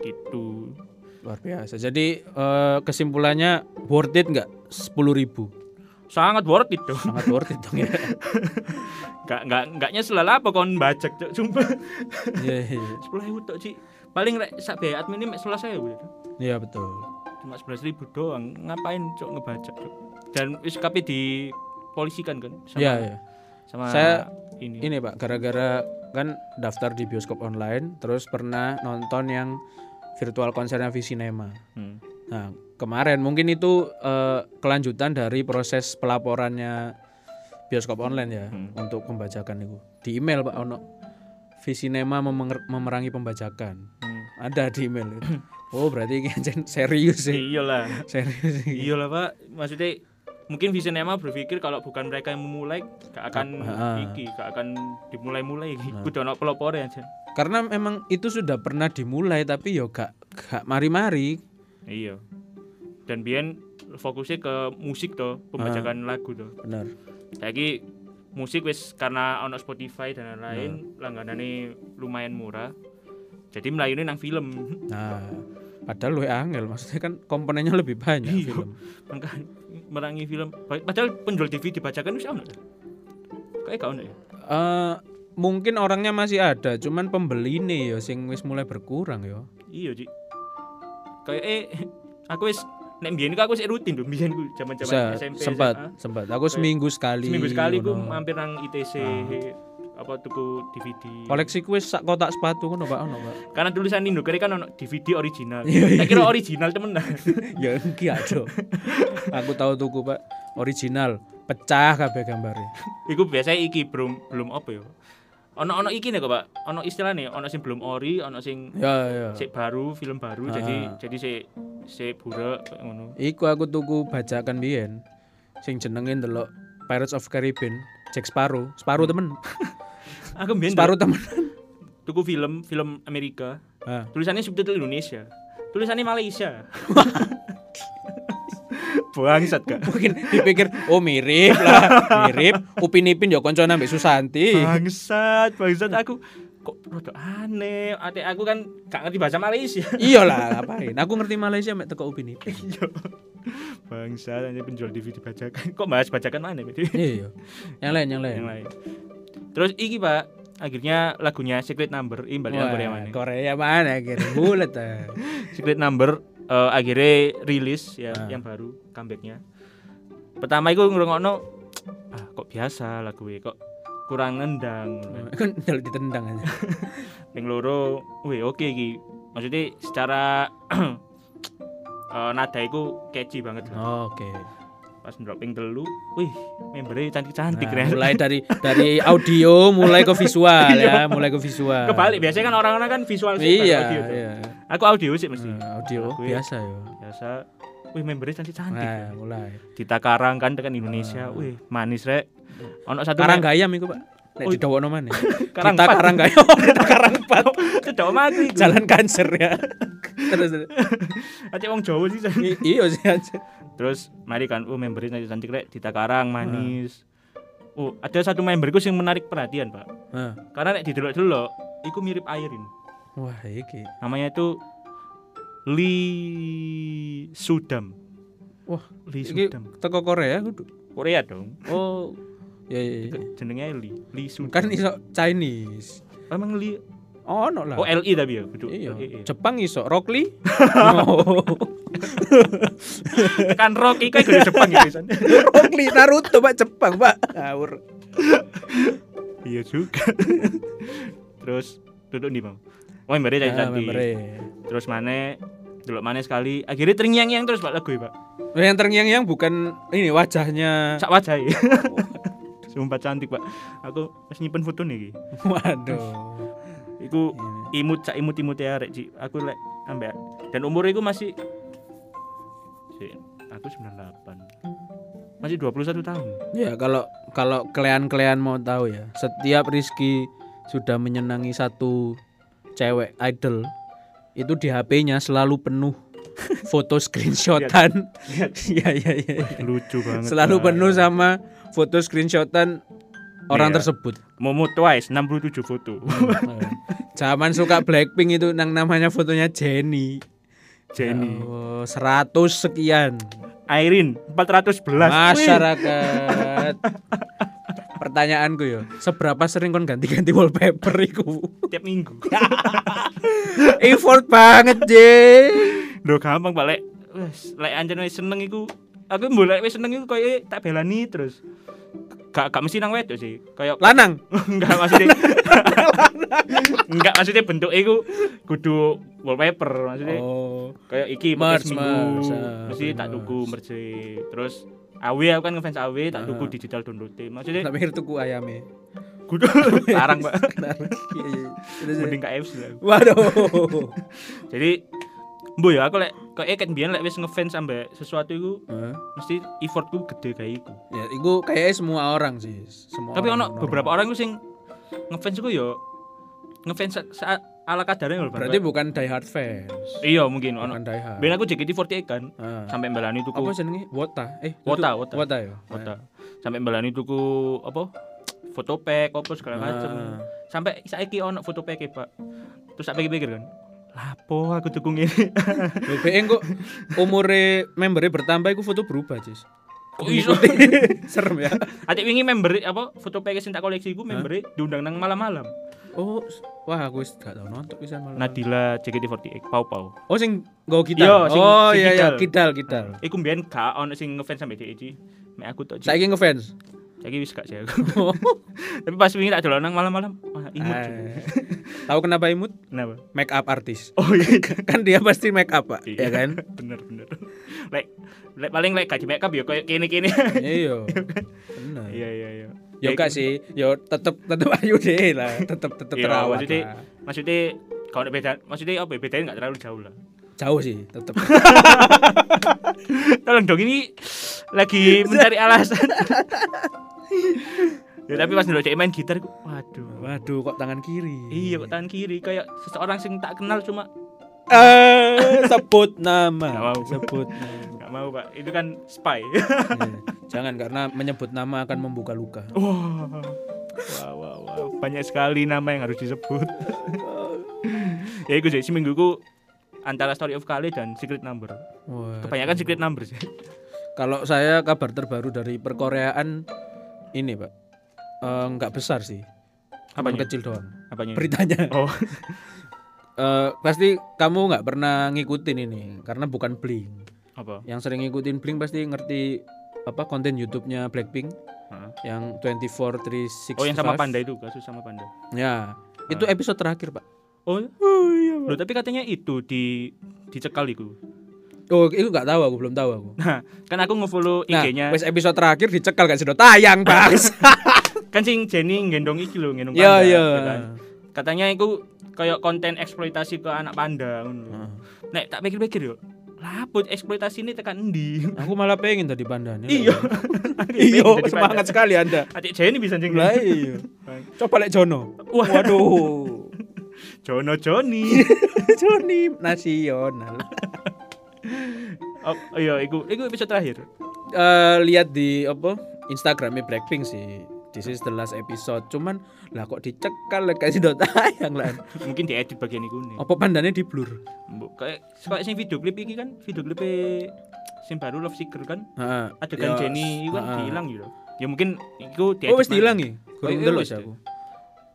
gitu. luar biasa jadi eh, kesimpulannya worth it nggak sepuluh ribu Sangat worth it dong. sangat worth it dong ya Gak gak gak nyesel lah apa kon bajak cok sumpah. iya Sepuluh ribu tok sih. Paling lek sak biaya admin ini sebelas ribu. iya betul Cuma sebelas ribu doang. Ngapain cok ngebajak cok. Dan wis kape di polisikan kan sama iya iya sama Saya- ini. ini pak gara-gara kan daftar di bioskop online terus pernah nonton yang virtual konsernya Visinema Hmm. nah kemarin mungkin itu eh, kelanjutan dari proses pelaporannya bioskop online ya Hmm. untuk pembajakan itu di email pak ono Visinema memerangi pembajakan Hmm. ada di email itu oh berarti ini serius sih Iyalah. serius sih Iyalah Pak. Maksudnya mungkin Visinema berpikir kalau bukan mereka yang memulai gak akan Ah. iki, gak akan dimulai-mulai. Nah. Kudu ono pelopore aja. Karena memang itu sudah pernah dimulai tapi yo gak gak mari-mari Iya. Dan Bian fokusnya ke musik tuh, pembajakan lagu tuh. bener Lagi musik wis karena ono Spotify dan lain-lain, Nah. langganannya lumayan murah. Jadi melayani nang film. Nah, padahal lu angel, maksudnya kan komponennya lebih banyak Iya. film. Maka merangi film. Padahal penjual TV dibacakan wis ono. Kayak ono ya? Eh, mungkin orangnya masih ada, cuman pembeli nih ya sing wis mulai berkurang ya. Iya, Ci. Kayak eh aku wis nek mbiyen aku sik rutin tuh mbiyen ku Bisa zaman-zaman SMP sempat SMA. sempat. Aku seminggu sekali. seminggu sekali ku mampir nang ITC Ah. apa tuku DVD Koleksiku wis sak kotak sepatu ngono Pak, ono Pak. karena tulisan Indo kere kan ono DVD original Iya, iya, tak kira original temenan ya enggak dong. Aku tahu tuku Pak, original, pecah kabeh gambare. iku biasanya iki belum belum apa ya ono ono iki nih kok pak ono istilah nih ono sing belum ori ono sing Ya ya. sik baru film baru Ah. jadi jadi si si buruk ngono Iku aku tuku bajakan biyen sing jenenge ndelok Pirates of Caribbean, Jack Sparrow, Sparrow temen, aku mbiyen Sparrow temen. tuku film film Amerika Ah. tulisannya subtitle Indonesia tulisannya Malaysia bangsat kak Mungkin dipikir oh mirip lah, mirip. Upin Ipin ya koncone ambek Susanti. bangsat bangsat aku kok rada aneh ate aku kan gak ngerti bahasa Malaysia iya lah, ngapain? Aku ngerti Malaysia mek teko Upin Ipin. iya bangsat hanya penjual DVD bajakan kok bahas bajakan mana Pak? Iya. Yang lain, yang lain. yang lain terus iki pak akhirnya lagunya Secret Number ini balik Wah, Korea mana Korea mana akhirnya bulat ah. Secret Number eh, akhirnya rilis ya Ah. yang baru comebacknya pertama itu ngerungokno ah kok biasa lagu kok kurang nendang Kan jalur ditendang aja. yang loro oke iki maksudnya secara eh, nada itu catchy banget lah. Oke. Pas dropping telu wih membernya cantik-cantik Nah, Ren. mulai dari dari audio mulai ke visual ya, mulai ke visual. kebalik biasanya kan orang-orang kan visual sih Iya, audio tuh. iya. aku audio sih mesti Nah, audio Aku ya. biasa ya. biasa wih membernya cantik-cantik Nah, mulai. Dita Karang kan tekan Indonesia Ah. wih manis rek ono satu Karang gayam iku, Pak. Nek Oh, didawono mana? Karang Kita karang gayam, kita karang empat. Cedak mati. Jalan kanser ya. terus. Ate wong Jawa sih. Iya sih aja. Terus mari kan oh membernya cantik cantik rek Dita Karang Ah. manis. Oh, ada satu memberku yang menarik perhatian, Pak. Nah. Karena nek didelok-delok iku mirip Airin. Wah, iki. Namanya itu Lee Sudam. Wah, Lee Sudam. teko Korea kudu. Korea dong. Oh. Ya ya. ya. Jenenge Lee. Lee Sudam. Kan iso Chinese. emang Lee Ono lah. Oh, LI tapi ya, kudu. Iya. LI. Jepang iso Rock Lee. Oh. Kan Rocky kayak gede Jepang ya pisan. Rock Lee Naruto Pak Jepang, Pak. Ngawur. Iya juga. Terus duduk di mau. Oh, membernya cantik Ah, cantik. Terus mana? Delok mana sekali. Akhirnya terngiang-ngiang terus pak lagu ya pak. Yang terngiang-yang bukan ini wajahnya. Sak wajah ya. Sumpah cantik pak. Aku masih nyimpen foto nih. Waduh. Iku Ini. imut sak imut imut ya rek Ci. Aku lek ambek dan umur iku masih Ci, aku 98 masih 21 tahun Ya kalau kalau kalian-kalian mau tahu ya, setiap Rizky sudah menyenangi satu cewek idol, itu di HP-nya selalu penuh foto screenshotan. ya ya ya. ya. lucu banget Selalu penuh sama foto screenshotan orang Iya. tersebut. Momo Twice 67 foto Zaman suka Blackpink itu nang namanya fotonya Jenny. Jenny Oh, 100 sekian. Airin 411 Wih, Masyarakat. Pertanyaanku ya, seberapa sering kon ganti-ganti wallpaper iku? tiap minggu Effort banget, Je. Lho gampang Pak lek wis lek anjen seneng iku aku lek wis seneng iku koyo tak belani terus. Gak gak mesti nang wedok sih. Kayak Lanang. enggak maksudnya enggak maksudnya bentuk iku kudu wallpaper maksudnya. Oh. kayak iki Merch, seminggu. merch, ah, mesti tak tuku merch terus AW aku kan ngefans AW tak tuku Ah. digital download maksudnya Tak mikir tuku ayame. kudu. Larang Pak. Iya, iya. Terus, mending KFC lah. Waduh. jadi Bu ya aku lek kayak kan biyen lek wis ngefans sampe sesuatu iku Hah? mesti effortku gede kayak iku. ya, itu kayaknya semua orang sih. Semua Tapi ono beberapa orang iku sing ngefans iku yo ngefans sa- sa- ala kadarnya lho. Bang. Berarti bukan die hard fans. iya mungkin ono. Bukan die hard. Ben aku JKT48 kan Ah. sampai mbelani tuku Apa jenenge? Wota. Eh, Wota. Wota. Wota ya. foto. Sampai mbelani tuku apa? Foto pack apa segala macem. Ah. Sampai saiki ono foto pack Pak. Terus sampai pikir kan, lapo aku tuku ngene. Lho BN kok umure membernya bertambah iku foto berubah, Cis. Kok iso? Serem ya. Atik wingi member apa foto package sing tak koleksi iku member diundang nang malam-malam. Oh, wah aku wis gak tau nonton bisa malah. Nadila JKT48 Pau Pau. Oh sing go gitar. Iya, sing- oh sing iya iya, kidal. kidal. Iku mbiyen gak ono sing ngefans sampe iki. Mek aku tok. Saiki ngefans. Saiki wis gak sih aku. Tapi pas wingi tak nang malam-malam, wah imut. Eh, Tahu kenapa imut? Kenapa? Make up artis. Oh iya. kan dia pasti make up, Pak. Iya. Ya kan? bener bener. Lek lek paling lek gaji make up ya koyo kene-kene. Iya. Benar. Iya iya iya. Ya enggak sih, yo tetep tetep ayu deh lah, tetep tetep Iya, terawat maksudnya, maksudnya kalau beda, maksudnya apa? ya, Bedanya nggak terlalu jauh lah. Jauh sih, tetep. Tolong dong ini lagi mencari alasan. ya tapi pas cek main gitar, waduh. Waduh, kok tangan kiri? Iya kok tangan kiri kayak seseorang sing tak kenal cuma Eh, sebut nama. Mau. Sebut nama. nggak mau pak. Itu kan spy. Eh, Jangan karena menyebut nama akan membuka luka. Wah, wah, wah, wah. Banyak sekali nama yang harus disebut. ya itu sih seminggu ku antara Story of Kale dan Secret Number. Wah. Kebanyakan Secret Number sih. Kalau saya kabar terbaru dari perkoreaan ini, Pak. Eh, nggak besar sih. Apanya? kecil doang. Apanya? Beritanya. Oh, Eh, pasti kamu nggak pernah ngikutin ini karena bukan Blink. apa? Yang sering ngikutin Blink pasti ngerti apa konten YouTube-nya Blackpink Hah? yang 24 365. Oh, yang sama Panda itu, kasus sama Panda. Ya, itu episode terakhir, Pak. Oh, Oh iya, Loh, tapi katanya itu di dicekal itu. Oh, itu nggak tahu aku, belum tahu aku. Nah, kan aku nge-follow Nah, IG-nya. wes episode terakhir dicekal gak sudah tayang, Bang. kan sing Jenny gendong iki lho, gendong Iya, panda. iya. ya kan? Katanya itu kayak konten eksploitasi ke anak panda ngono. lho. Nek tak pikir-pikir yo, laput eksploitasi ini tekan endi? Aku malah pengen tadi pandanya. Iya. Iya, semangat sekali Anda. Adik Jenny bisa jeng. Lah iya. Coba lek Jono. Waduh. Jono Joni. Joni nasional. oh, iya, iku iku episode terakhir. Eh lihat di apa? Instagramnya Blackpink sih. This is the last episode. Cuman lah kok dicekal lek kasih sudah tayang lah. Mungkin diedit bagian iku nih. Apa pandanya di blur? Mbok kayak kayak sing video klip iki kan, video klip sing baru Love Seeker kan. Heeh. Adegan Ya, Jenny itu kan gitu. Ya mungkin iku diedit. Oh wis dihilangi. Oh, Kurang delok deh. aku.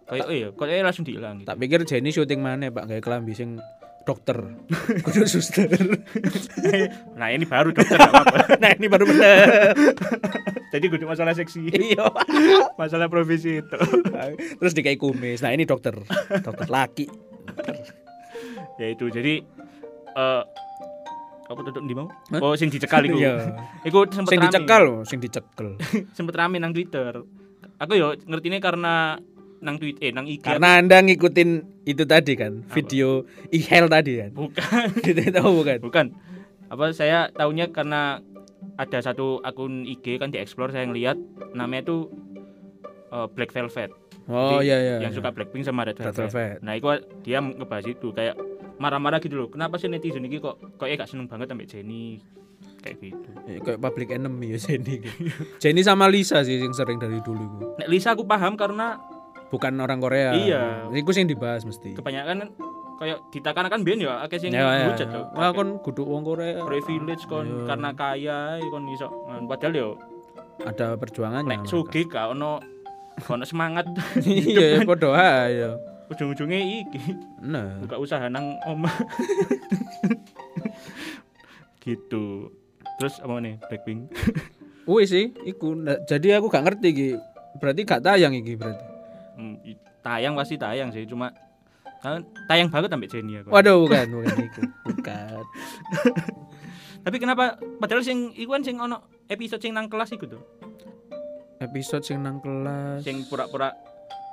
Kayak oh iya, kayak langsung dihilang gitu. Tak pikir Jenny syuting mana Pak kayak kelambi sing dokter. Kudu suster. Nah, ini baru dokter apa-apa. nah, ini baru bener. Jadi kudu masalah seksi, Iya. masalah profesi itu. Terus dikai kumis. Nah, ini dokter. Dokter laki. ya itu. Jadi eh apa tuh di mau? Oh, sing dicekal iku. Iya. Iku sempet Sing dicekal, sing dicekel. sempet rame nang Twitter. Aku yo ngertine karena nang tweet eh nang IG. Karena Anda ngikutin itu tadi kan, Apa? video ihel tadi kan. bukan, Itu tahu bukan? bukan. Apa saya taunya karena ada satu akun IG kan di explore saya ngeliat namanya tuh eh, Black Velvet. Oh Jadi iya iya. yang iya. suka Blackpink sama Red Red Velvet. Velvet. Nah, itu dia ngebahas itu kayak marah-marah gitu loh. Kenapa sih netizen ini kok kok gak seneng banget sampai Jenny kayak gitu. Ya, kayak public enemy ya Jenny. Jenny sama Lisa sih yang sering dari dulu. Nek Lisa aku paham karena Bukan orang Korea. Iya. Iku sing dibahas mesti. kebanyakan kayak ditekan-tekan ben ya akeh sing Ya ya. hujat ya. tuh. Wah kon kudu wong Korea. privilege kon Iya. karena kaya kon iso padahal yo Ada perjuangannya. nek sugih gak ono ono semangat Iya, padha ae ya. ujung-ujungnya iki Nah. buka usaha nang omah gitu terus apa nih Blackpink Wih sih, iku. Jadi aku gak ngerti iki. Berarti gak tayang iki berarti. Hmm, tayang pasti tayang sih cuma kan tayang banget sampai Jenny aku. Waduh, bukan, bukan iku. Bukan. Tapi kenapa padahal sing iku kan sing ono episode sing nang kelas iku tuh. Episode sing nang kelas. Sing pura-pura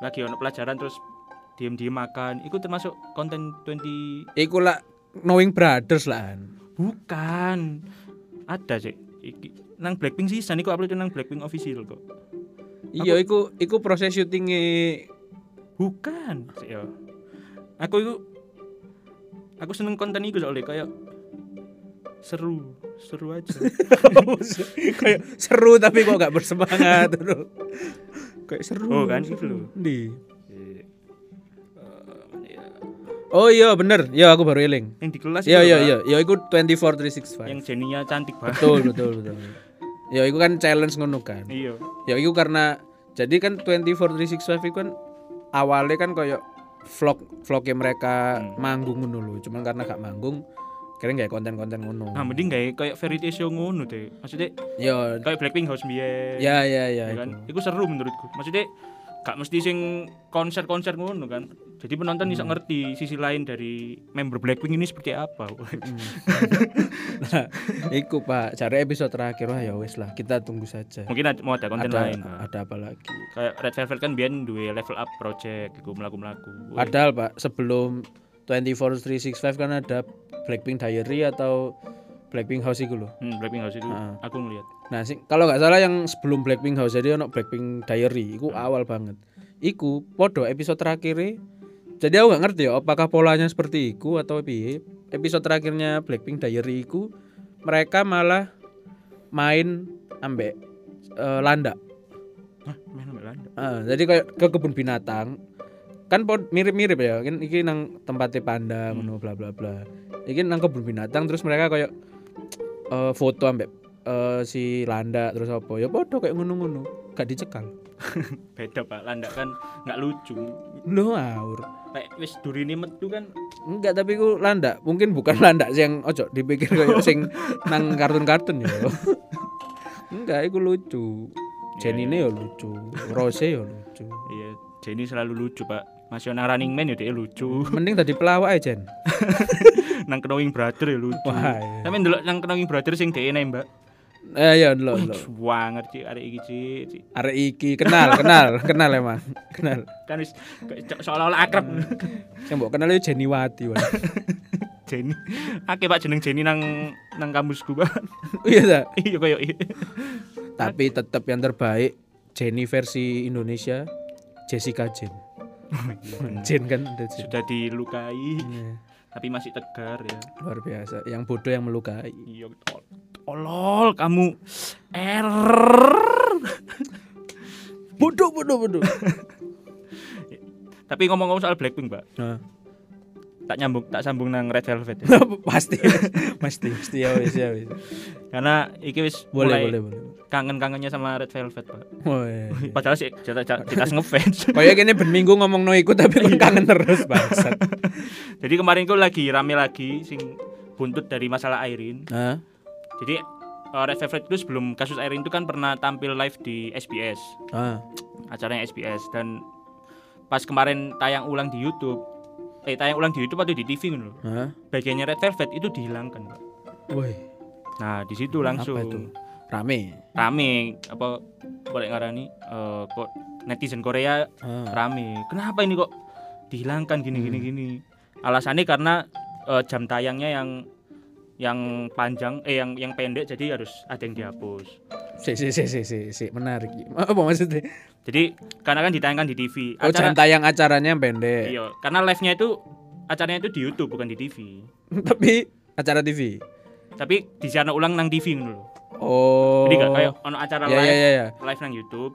lagi ono pelajaran terus diem-diem makan. Iku termasuk konten 20 Iku lah Knowing Brothers lah. An. bukan. Ada sih. Iki nang Blackpink season iku upload nang Blackpink official kok. Iya, iku iku proses syutingnya Bukan. Yo. Aku itu aku seneng konten iku soalnya kayak seru, seru aja. kayak seru tapi kok gak bersemangat bro. kayak seru Oh, kan, seru. itu loh. Di. Eh, ya. oh iya bener ya aku baru eling yang di kelas iya iya loh, iya ya iku 24 Pak. 365 yang Jeninya cantik banget betul betul betul Ya iku kan challenge ngono kan. Iya. Ya iku karena jadi kan 24365 itu kan awalnya kan kayak vlog vlognya mereka Hmm. manggung ngono lho. Cuman karena gak manggung kira nggak konten-konten ngono. Nah, mending gawe kayak variety show ngono deh. Maksudnya Ya kayak Blackpink House biyen. ya ya ya. ya kan. Iku seru menurutku. Maksudnya gak mesti sing konser-konser ngono kan. Jadi penonton bisa Hmm. ngerti sisi lain dari member Blackpink ini seperti apa. Nah, iku Pak, cari episode terakhir wah ya wes lah, kita tunggu saja. Mungkin ada, mau ada konten ada lain. Pak. ada apa lagi? Kayak Red Velvet kan biyen duwe level up project iku mlaku-mlaku. Wih, Padahal Pak, sebelum 24365 kan ada Blackpink Diary atau Blackpink House iku loh. Hmm, Blackpink House itu Heeh. aku ngeliat. Nah, sing kalau nggak salah yang sebelum Blackpink House jadi ono Blackpink Diary, iku awal banget. Iku podo episode terakhir jadi aku nggak ngerti ya apakah polanya seperti iku atau piye. Episode terakhirnya Blackpink Diary iku mereka malah main ambek eh, landak. Hah, main sama Belanda. Ah, jadi kayak ke kebun binatang kan pod- mirip-mirip ya kan iki nang tempatnya panda Hmm. bla bla bla iki nang kebun binatang terus mereka kayak eh, foto ambek eh, si landa terus apa? Ya podo kayak ngono-ngono gak dicekal. Beda Pak, landak kan nggak lucu. lo aur Kayak wis durine metu kan enggak tapi ku landa. Mungkin bukan landa yang ojo dipikir kayak sing nang kartun-kartun ya. Enggak iku lucu. Jenine ya lucu. Rose ya lucu. Iya Jenny selalu lucu Pak. Masih nang Running Man ya dia lucu. mending tadi pelawak aja Jen nang Knowing Brother ya lucu. wah iya. Tapi ndelok nang Knowing Brother sing dhek nembak. eh ya lo lo Lucu banget sih arek iki Cik. Cik. Arek iki kenal, kenal, kenal emang. Kenal. Kan wis seolah-olah akrab. Yang mbok kenal itu Jenny Wati. wae. Jenny. Akeh Pak jeneng Jenny nang nang kampusku Pak. Iya ta? Iya koyo iya. Tapi tetap yang terbaik Jenny versi Indonesia Jessica Jen. Jen kan Jen. Sudah dilukai Iya, tapi masih tegar ya. luar biasa. Yang bodoh yang melukai. Iya tol- tolol kamu. Error. Bodoh, bodoh, bodoh. Tapi ngomong-ngomong soal Blackpink, Pak. Nah, Tak nyambung tak sambung nang Red Velvet ya. pasti, pasti, pasti ya wis ya wis. Karena iki wis Boleh, mulai boleh, boleh. kangen-kangennya sama Red Velvet, Pak. Oh, iya. Padahal sih kita kita ngefans. Kayak gini ben minggu ngomong no ikut tapi kon kangen terus bangsat. Jadi kemarin ku lagi rame lagi sing buntut dari masalah Airin. Hah? Jadi uh, Red Velvet itu sebelum kasus Airin itu kan pernah tampil live di SBS, Ah. acaranya SBS dan pas kemarin tayang ulang di YouTube, eh tayang ulang di YouTube atau di TV gitu. Hah? Bagiannya Red Velvet itu dihilangkan. Pak. Woi, Nah, di situ langsung apa itu? Rame. rame apa boleh ngarani eh, kok netizen Korea Ah. rame. Kenapa ini kok dihilangkan gini gini Hmm. gini? Alasannya karena eh, jam tayangnya yang yang panjang eh yang yang pendek jadi harus ada yang dihapus. Si, si, si, si, si, si, menarik. Apa maksudnya? Jadi karena kan ditayangkan di TV. Oh, jam tayang acaranya yang pendek. iya, karena live-nya itu acaranya itu di YouTube bukan di TV. Tapi acara TV. Tapi disiarno ulang nang TV lho. Oh. Jadi gak kayak ono acara ya, live ya, ya, ya. live nang YouTube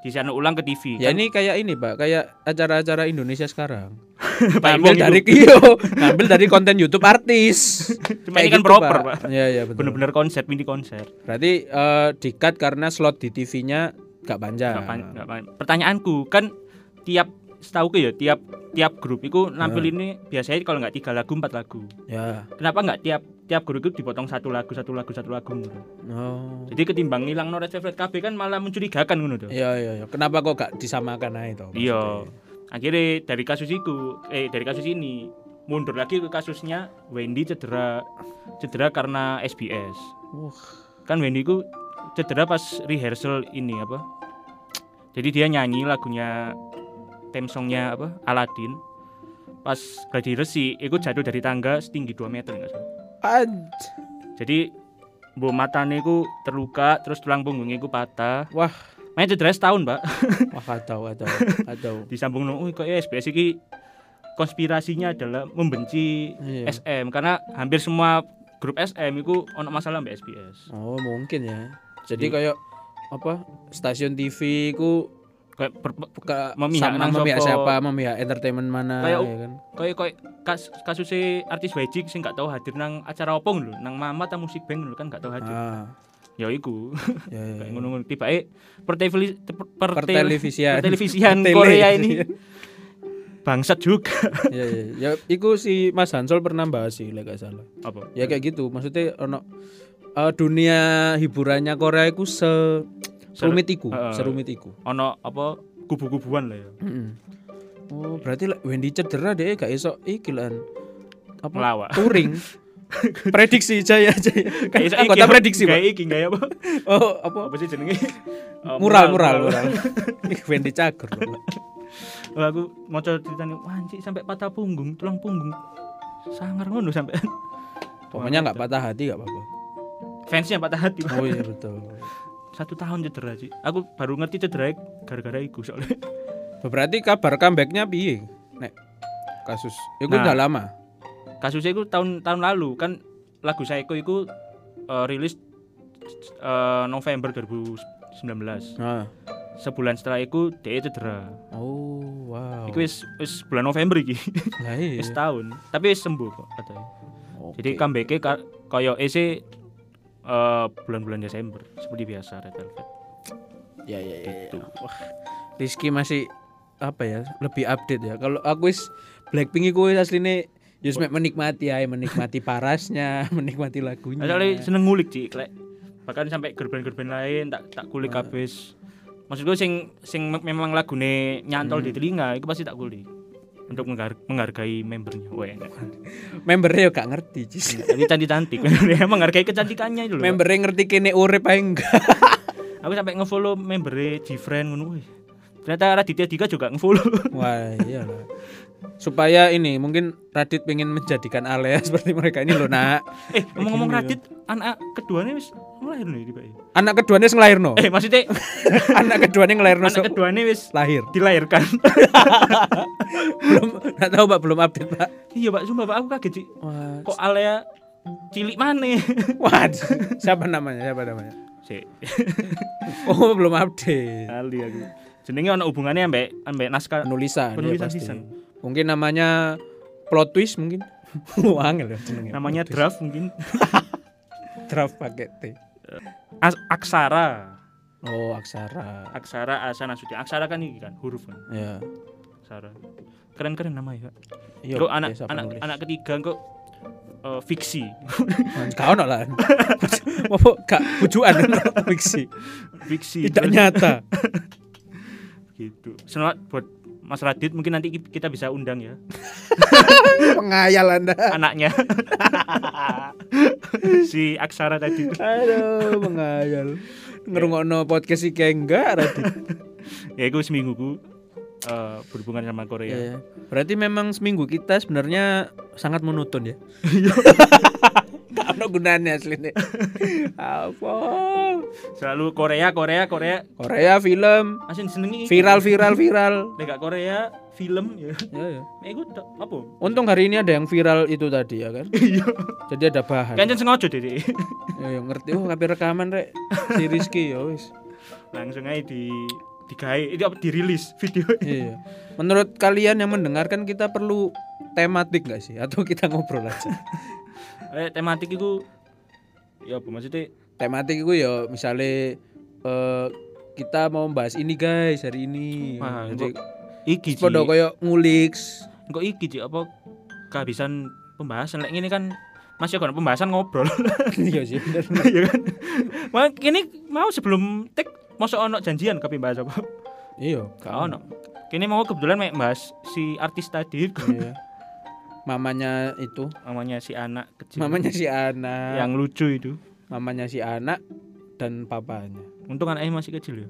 disiarno ulang ke TV. Ya ini kayak ini, Pak, kayak acara-acara Indonesia sekarang. Pak Ipong dari. Kio, ngambil dari konten YouTube artis. Cuma Kayak ini kan gitu, proper, Pak. Iya, iya, betul. Bener-bener konser, mini konser. Berarti eh di-cut karena slot di TV-nya gak panjang. Pan- nggak pan- Pertanyaanku kan tiap setahu ya tiap tiap grup itu nampil ini biasanya kalau nggak tiga lagu empat lagu. Ya. Kenapa nggak tiap tiap grup itu dipotong satu lagu satu lagu satu lagu gitu. Oh. Jadi ketimbang ngilang no Red Velvet KB kan malah mencurigakan ngono tuh. Iya, iya, iya. Kenapa kok gak disamakan aja itu? Iya. Akhirnya dari kasus itu eh dari kasus ini mundur lagi ke kasusnya Wendy cedera cedera karena SBS. Wah. Kan Wendy ku cedera pas rehearsal ini apa? Jadi dia nyanyi lagunya theme songnya apa? Aladdin. Pas gladi resi, itu jatuh dari tangga setinggi 2 meter nggak salah. Jadi bu matane ku terluka, terus tulang punggungnya ku patah. Wah. Main cedera setahun, Pak. Wah, kacau, kacau, kacau. Disambung no, "Wih, kok ya SBS iki konspirasinya adalah membenci Iya. SM karena hampir semua grup SM itu ono masalah mbak SBS. Oh, mungkin ya. Jadi Jadi- kayak apa? Stasiun TV ku Kayak ber, ke Memihak sama nang memihak siapa, memihak entertainment mana Kayak- ya kan. kayak kayak kas, kasusnya artis Wajik sing gak tahu hadir nang acara opong lho, nang Mama ta musik band lho kan gak tahu hadir. Ah. Ya iku. Ya, ya, ya. ngono-ngono tibake pertevisi per, Pertelevisian. pertelevisian Pertele. Korea ini bangsat juga. ya, ya, ya. Iku si Mas Hansol pernah bahas sih, gak salah. Apa? Ya kayak gitu. Maksudnya ono eh, dunia hiburannya Korea iku se rumit iku, Heeh. serumit iku. Ono apa kubu-kubuan lah ya. Mm-mm. Oh, berarti lek Wendy cedera deh gak iso iki lan apa? Melawak. Touring. prediksi Jaya Jaya. Kan Kayak iki, prediksi, Pak. Kayak iki kayak apa? Oh, apa? Apa sih jenenge? Oh, Mural, mural, mural. Wendy loh. Pak. Oh, aku mau ceritanya wanci sampai patah punggung, tulang punggung. Sangar ngono sampai Pokoknya nggak patah hati gak apa-apa. fansnya patah hati. Oh iya betul. Satu tahun cedera sih. Aku baru ngerti cedera gara-gara iku soalnya. Berarti kabar comebacknya piye? Nek kasus itu Nah. udah lama. Kasusnya itu tahun tahun lalu kan lagu Saiko itu eh, rilis eh, November 2019. Nah. Sebulan setelah itu dia cedera. Oh, wow. Iku wis wis bulan November iki. Lah iya. Wis tahun. Tapi wis sembuh kok katanya. Oke. Jadi comeback-nya ka- eh, bulan-bulan Desember seperti biasa Red Velvet. ya ya ya. ya. Gitu. Wah. Rizky masih apa ya? Lebih update ya. Kalau aku wis Blackpink iku asline Yus mek menikmati ya, menikmati parasnya, menikmati lagunya. Soalnya seneng ngulik sih, lek bahkan sampai gerben-gerben lain tak tak kulik habis. Maksudku sing sing me- memang lagune nyantol di telinga itu pasti tak kulik untuk menghargai membernya. Wah, enggak. Membernya yo gak ngerti, Cis. Ini cantik-cantik. menghargai kecantikannya itu loh. Membernya ngerti kene urip ae enggak. Aku sampai ngefollow membernya Gfriend ngono. Ternyata Raditya Dika juga ngefollow. Wah, iyalah. Supaya ini mungkin Radit pengen menjadikan Alea seperti mereka ini loh, Nak. eh, ngomong-ngomong Radit, anak keduanya wis lahir nih di Pak. Anak keduanya sing lahirno. Eh, maksudnya Anak keduanya ngelahirno anak so- keduanya wis lahir. dilahirkan. belum enggak tahu, Pak, belum update, Pak. iya, Pak, sumpah Pak, aku kaget sih. Wah, Kok Alea cilik mana? Waduh, siapa namanya? Siapa namanya? Sik. Oh, belum update. Kali aku. Jenenge ana hubungannya ambek ambek naskah Penulisan, Penulisan ya pasti. season. Mungkin namanya plot twist mungkin. Wangel ya namanya Plot draft mungkin. draft pakai T. As aksara. Oh, aksara. Aksara Asa Nasution. Aksara kan ini kan huruf kan. Ya. Aksara. Keren-keren namanya. Pak. Iya, Kok anak anak penulis. anak ketiga kok eh, fiksi. Kau ono lah. Apa gak bujuan fiksi. fiksi. Tidak Terus nyata. gitu. Selamat buat Mas Radit mungkin nanti kita bisa undang ya Pengayal Anda. anaknya. si Aksara tadi. Aduh, pengayal. Ngerungokno podcast iki enggak Radit. ya itu seminggu ku eh, berhubungan sama Korea. Iya, ya. Berarti memang seminggu kita sebenarnya sangat monoton ya. Ada gunanya aslinya. Apa? Selalu Korea, Korea, Korea. Korea film Asin senengi viral viral viral. Nek Korea film ya. Ya, ya. Nek iku apa? Untung hari ini ada yang viral itu tadi ya kan. Iya. Jadi ada bahan. Kan sengaja deh. Ya, ya, ngerti. Oh, kabeh rekaman rek. Si Rizky ya wis. Langsung aja di digawe itu apa dirilis video. Iya. Menurut kalian yang mendengarkan kita perlu tematik nggak sih atau kita ngobrol aja? Eh tematik itu ya apa maksudnya tematik itu ya misalnya eh, kita mau bahas ini guys hari ini. Wah, Jadi iki sih. podo koyo ngulik. Kok iki sih apa kehabisan pembahasan lek ini kan masih ada pembahasan ngobrol. Iya sih bener. ya kan. Mau kini mau sebelum tek masa ono janjian kape bahas apa? Iya, Gak ono. Kini mau kebetulan mek bahas si artis tadi Iya. Mamanya itu, namanya si anak kecil mamanya si anak, yang lucu itu. mamanya si anak dan papanya. Untung anaknya masih kecil ya.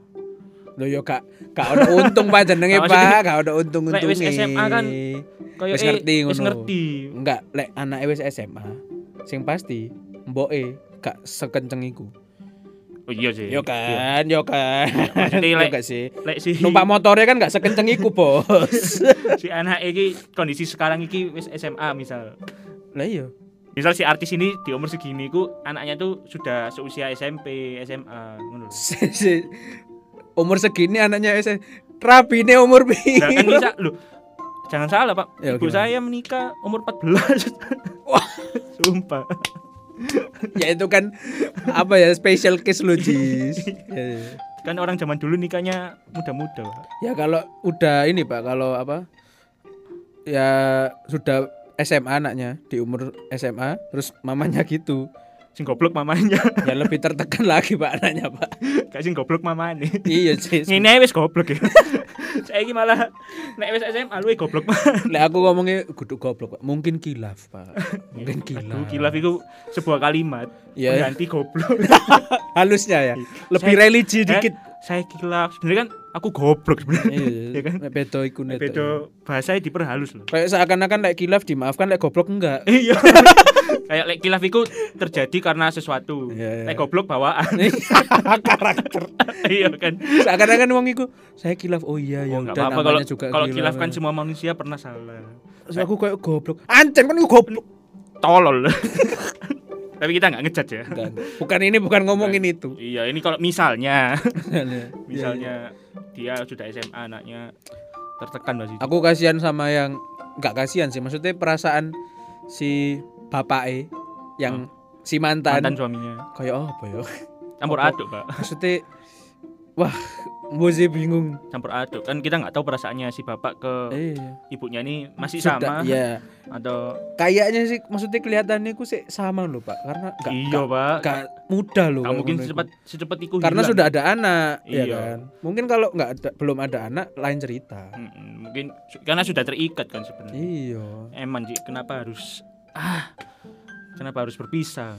Loh yo kak, kak ada untung pak jenenge pak, kak ada untung lek untung wis SMA kan, Kayak Wis ngerti wis ngono. ngerti. Enggak, lek anak wis SMA, sing pasti mboke gak sekenceng iku. Oh iya sih. Yo Iya. kan, yo kan. maksudnya Yo lek- gak sih. Lek si Numpak motornya kan gak sekenceng iku, Bos. si anak iki kondisi sekarang iki wis SMA misal. Lah iya. Misal si artis ini di umur segini ku anaknya tuh sudah seusia SMP, SMA ngono umur segini anaknya wis rabine umur Nah, kan bisa lho. Jangan salah, Pak. Ya, Ibu gimana? saya menikah umur 14. Wah. Sumpah. Ya itu kan apa ya special case lo Jis. Ya, ya. Kan orang zaman dulu nikahnya muda-muda, Pak. Ya kalau udah ini Pak, kalau apa? Ya sudah SMA anaknya di umur SMA terus mamanya gitu. Sing goblok mamanya. Ya lebih tertekan lagi Pak anaknya Pak. Gak sing goblok mamane. iya sih. Ngene ae wis goblok ya. Saiki malah nek wis SMA luwe goblok. Lek aku ngomongnya kudu goblok Pak. Mungkin kilaf Pak. Mungkin kilaf. Aduh, kilaf itu sebuah kalimat Iya. mengganti goblok. Halusnya ya. Lebih Saya- religi dikit. saya kilaf. Sebenarnya kan aku goblok sebenarnya. Iya, Ya kan? Nek Bedo iku netok. Beda bahasa diperhalus loh. Kayak seakan-akan lek kilaf dimaafkan lek goblok enggak. Iya. Kayak lek kilaf itu terjadi karena sesuatu. Iya, iya. Lek goblok bawaan. Karakter. iya kan. Seakan-akan wong iku saya kilaf. Oh iya ya Oh, udah apa-apa kalau juga kalau kilaf kan ya. semua manusia pernah salah. Terus aku kayak goblok. Ancen kan iku goblok. Tolol. Tapi kita nggak ngejat ya. Enggak. Bukan ini bukan ngomongin itu. Iya, ini kalau misalnya misalnya dia sudah SMA anaknya tertekan masih. Aku kasihan sama yang enggak kasihan sih. Maksudnya perasaan si bapak e yang si mantan, mantan suaminya. kayak oh apa ya? Campur aduk, Pak. Maksudnya wah, Mozi bingung. Campur aduk. Kan kita nggak tahu perasaannya si bapak ke Iya. ibunya ini masih Sudah, sama Iya. atau Kayaknya sih maksudnya kelihatannya ku sih sama loh, Pak. Karena enggak iya, Pak. enggak mudah loh. Kayak mungkin secepat secepat itu karena hilang. sudah ada anak ya Iya. kan mungkin kalau nggak ada belum ada anak lain cerita mungkin karena sudah terikat kan sebenarnya. iya Emang Ji, kenapa harus ah kenapa harus berpisah?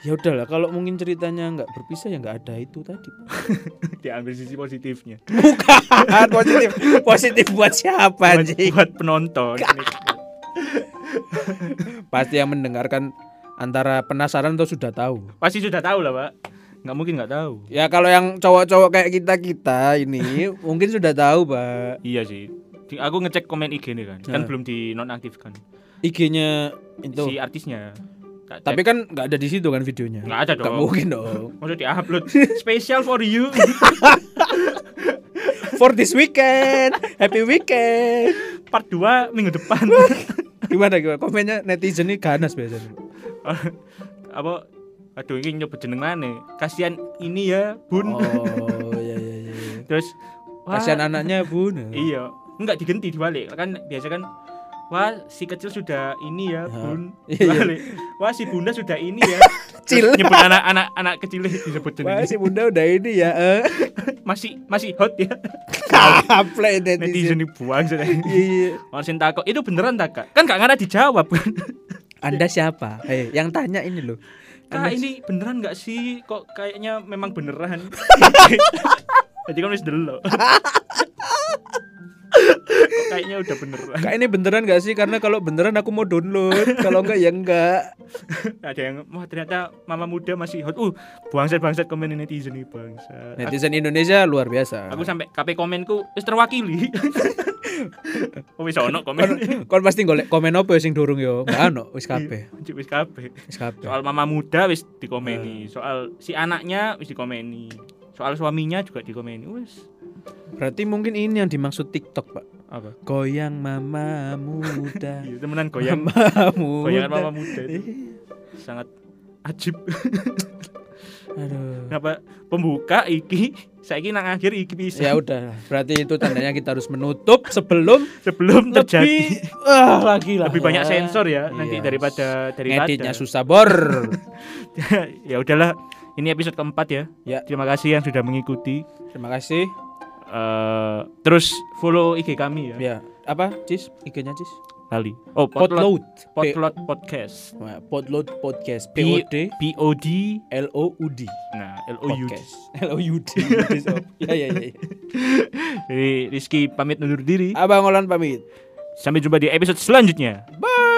Ya udahlah kalau mungkin ceritanya nggak berpisah ya nggak ada itu tadi Diambil sisi positifnya. bukan positif positif buat siapa buat, buat penonton. pasti yang mendengarkan antara penasaran atau sudah tahu Pasti sudah tahu lah, Pak. Nggak mungkin nggak tahu. ya kalau yang cowok-cowok kayak kita kita ini mungkin sudah tahu pak Iya sih. Di- Aku ngecek komen IG nih kan. Kan Nah. belum dinonaktifkan. IG-nya itu Si artisnya. Tak tapi kan nggak ada di situ kan videonya. Nggak ada dong. mungkin dong. Maksud diupload. Special for you. for this weekend. Happy weekend. Part 2 minggu depan. gimana gimana? Komennya netizen ini ganas biasanya. Apa? Aduh ini nyoba jeneng mana? Kasihan ini ya, Bun. oh iya iya iya. Terus kasihan anaknya bun. Iya, enggak diganti dibalik. Kan biasa kan Wah, si kecil sudah ini ya, Bun. Iya, iya. Wah, si Bunda sudah ini ya. Cil. Terus Nyebut anak-anak anak kecil disebut Wah si bunda udah ini ya eh. Masih masih hot ya. Kaple Netizen netizen dibuang sudah. Iya. Orang sing takut, itu beneran tak kak? Kan gak ngarah dijawab kan? Anda siapa? Eh, yang tanya ini loh. Kak ini beneran nggak sih? Kok kayaknya memang beneran? Jadi kan wis delok. Kok kayaknya udah beneran. Ini beneran gak sih? Karena kalau beneran aku mau download. kalau enggak ya enggak. Ada yang wah ternyata mama muda masih hot. Uh, bangsat-bangsat komen netizen nih bangsat. Netizen Indonesia luar biasa. Aku sampai KP komenku wis terwakili. oh wis ono komen. kon pasti golek komen apa sing dorong yo? Enggak ono wis kabeh. Cik, Wis kabeh. Wis kabeh. Soal mama muda wis dikomeni, soal si anaknya wis dikomeni. Soal suaminya juga dikomeni. Wis. Berarti mungkin ini yang dimaksud TikTok, Pak. Apa? Goyang mama muda. Iya, temenan goyang. mama muda. Goyangan mama muda itu Ih, sangat ajib. Aduh. Kenapa pembuka iki saiki nang akhir iki bisa Ya udah, berarti itu tandanya kita harus menutup sebelum sebelum terjadi lebih ah lagi lah. lebih banyak sensor ya nanti Iya. daripada daripada ngeditnya susah bor. ya udahlah ini episode keempat ya Ya. terima kasih yang sudah mengikuti Terima kasih. Eh, terus follow IG kami ya Ya, apa? Cis, IG-nya Cis. kali oh Podload. Potlot podcast Podload podcast. P O D P O D L O U D. nah L O U D. L O U D. Ya ya ya. ya. jadi Rizky pamit undur diri Abang Olan pamit. sampai jumpa di episode selanjutnya Bye.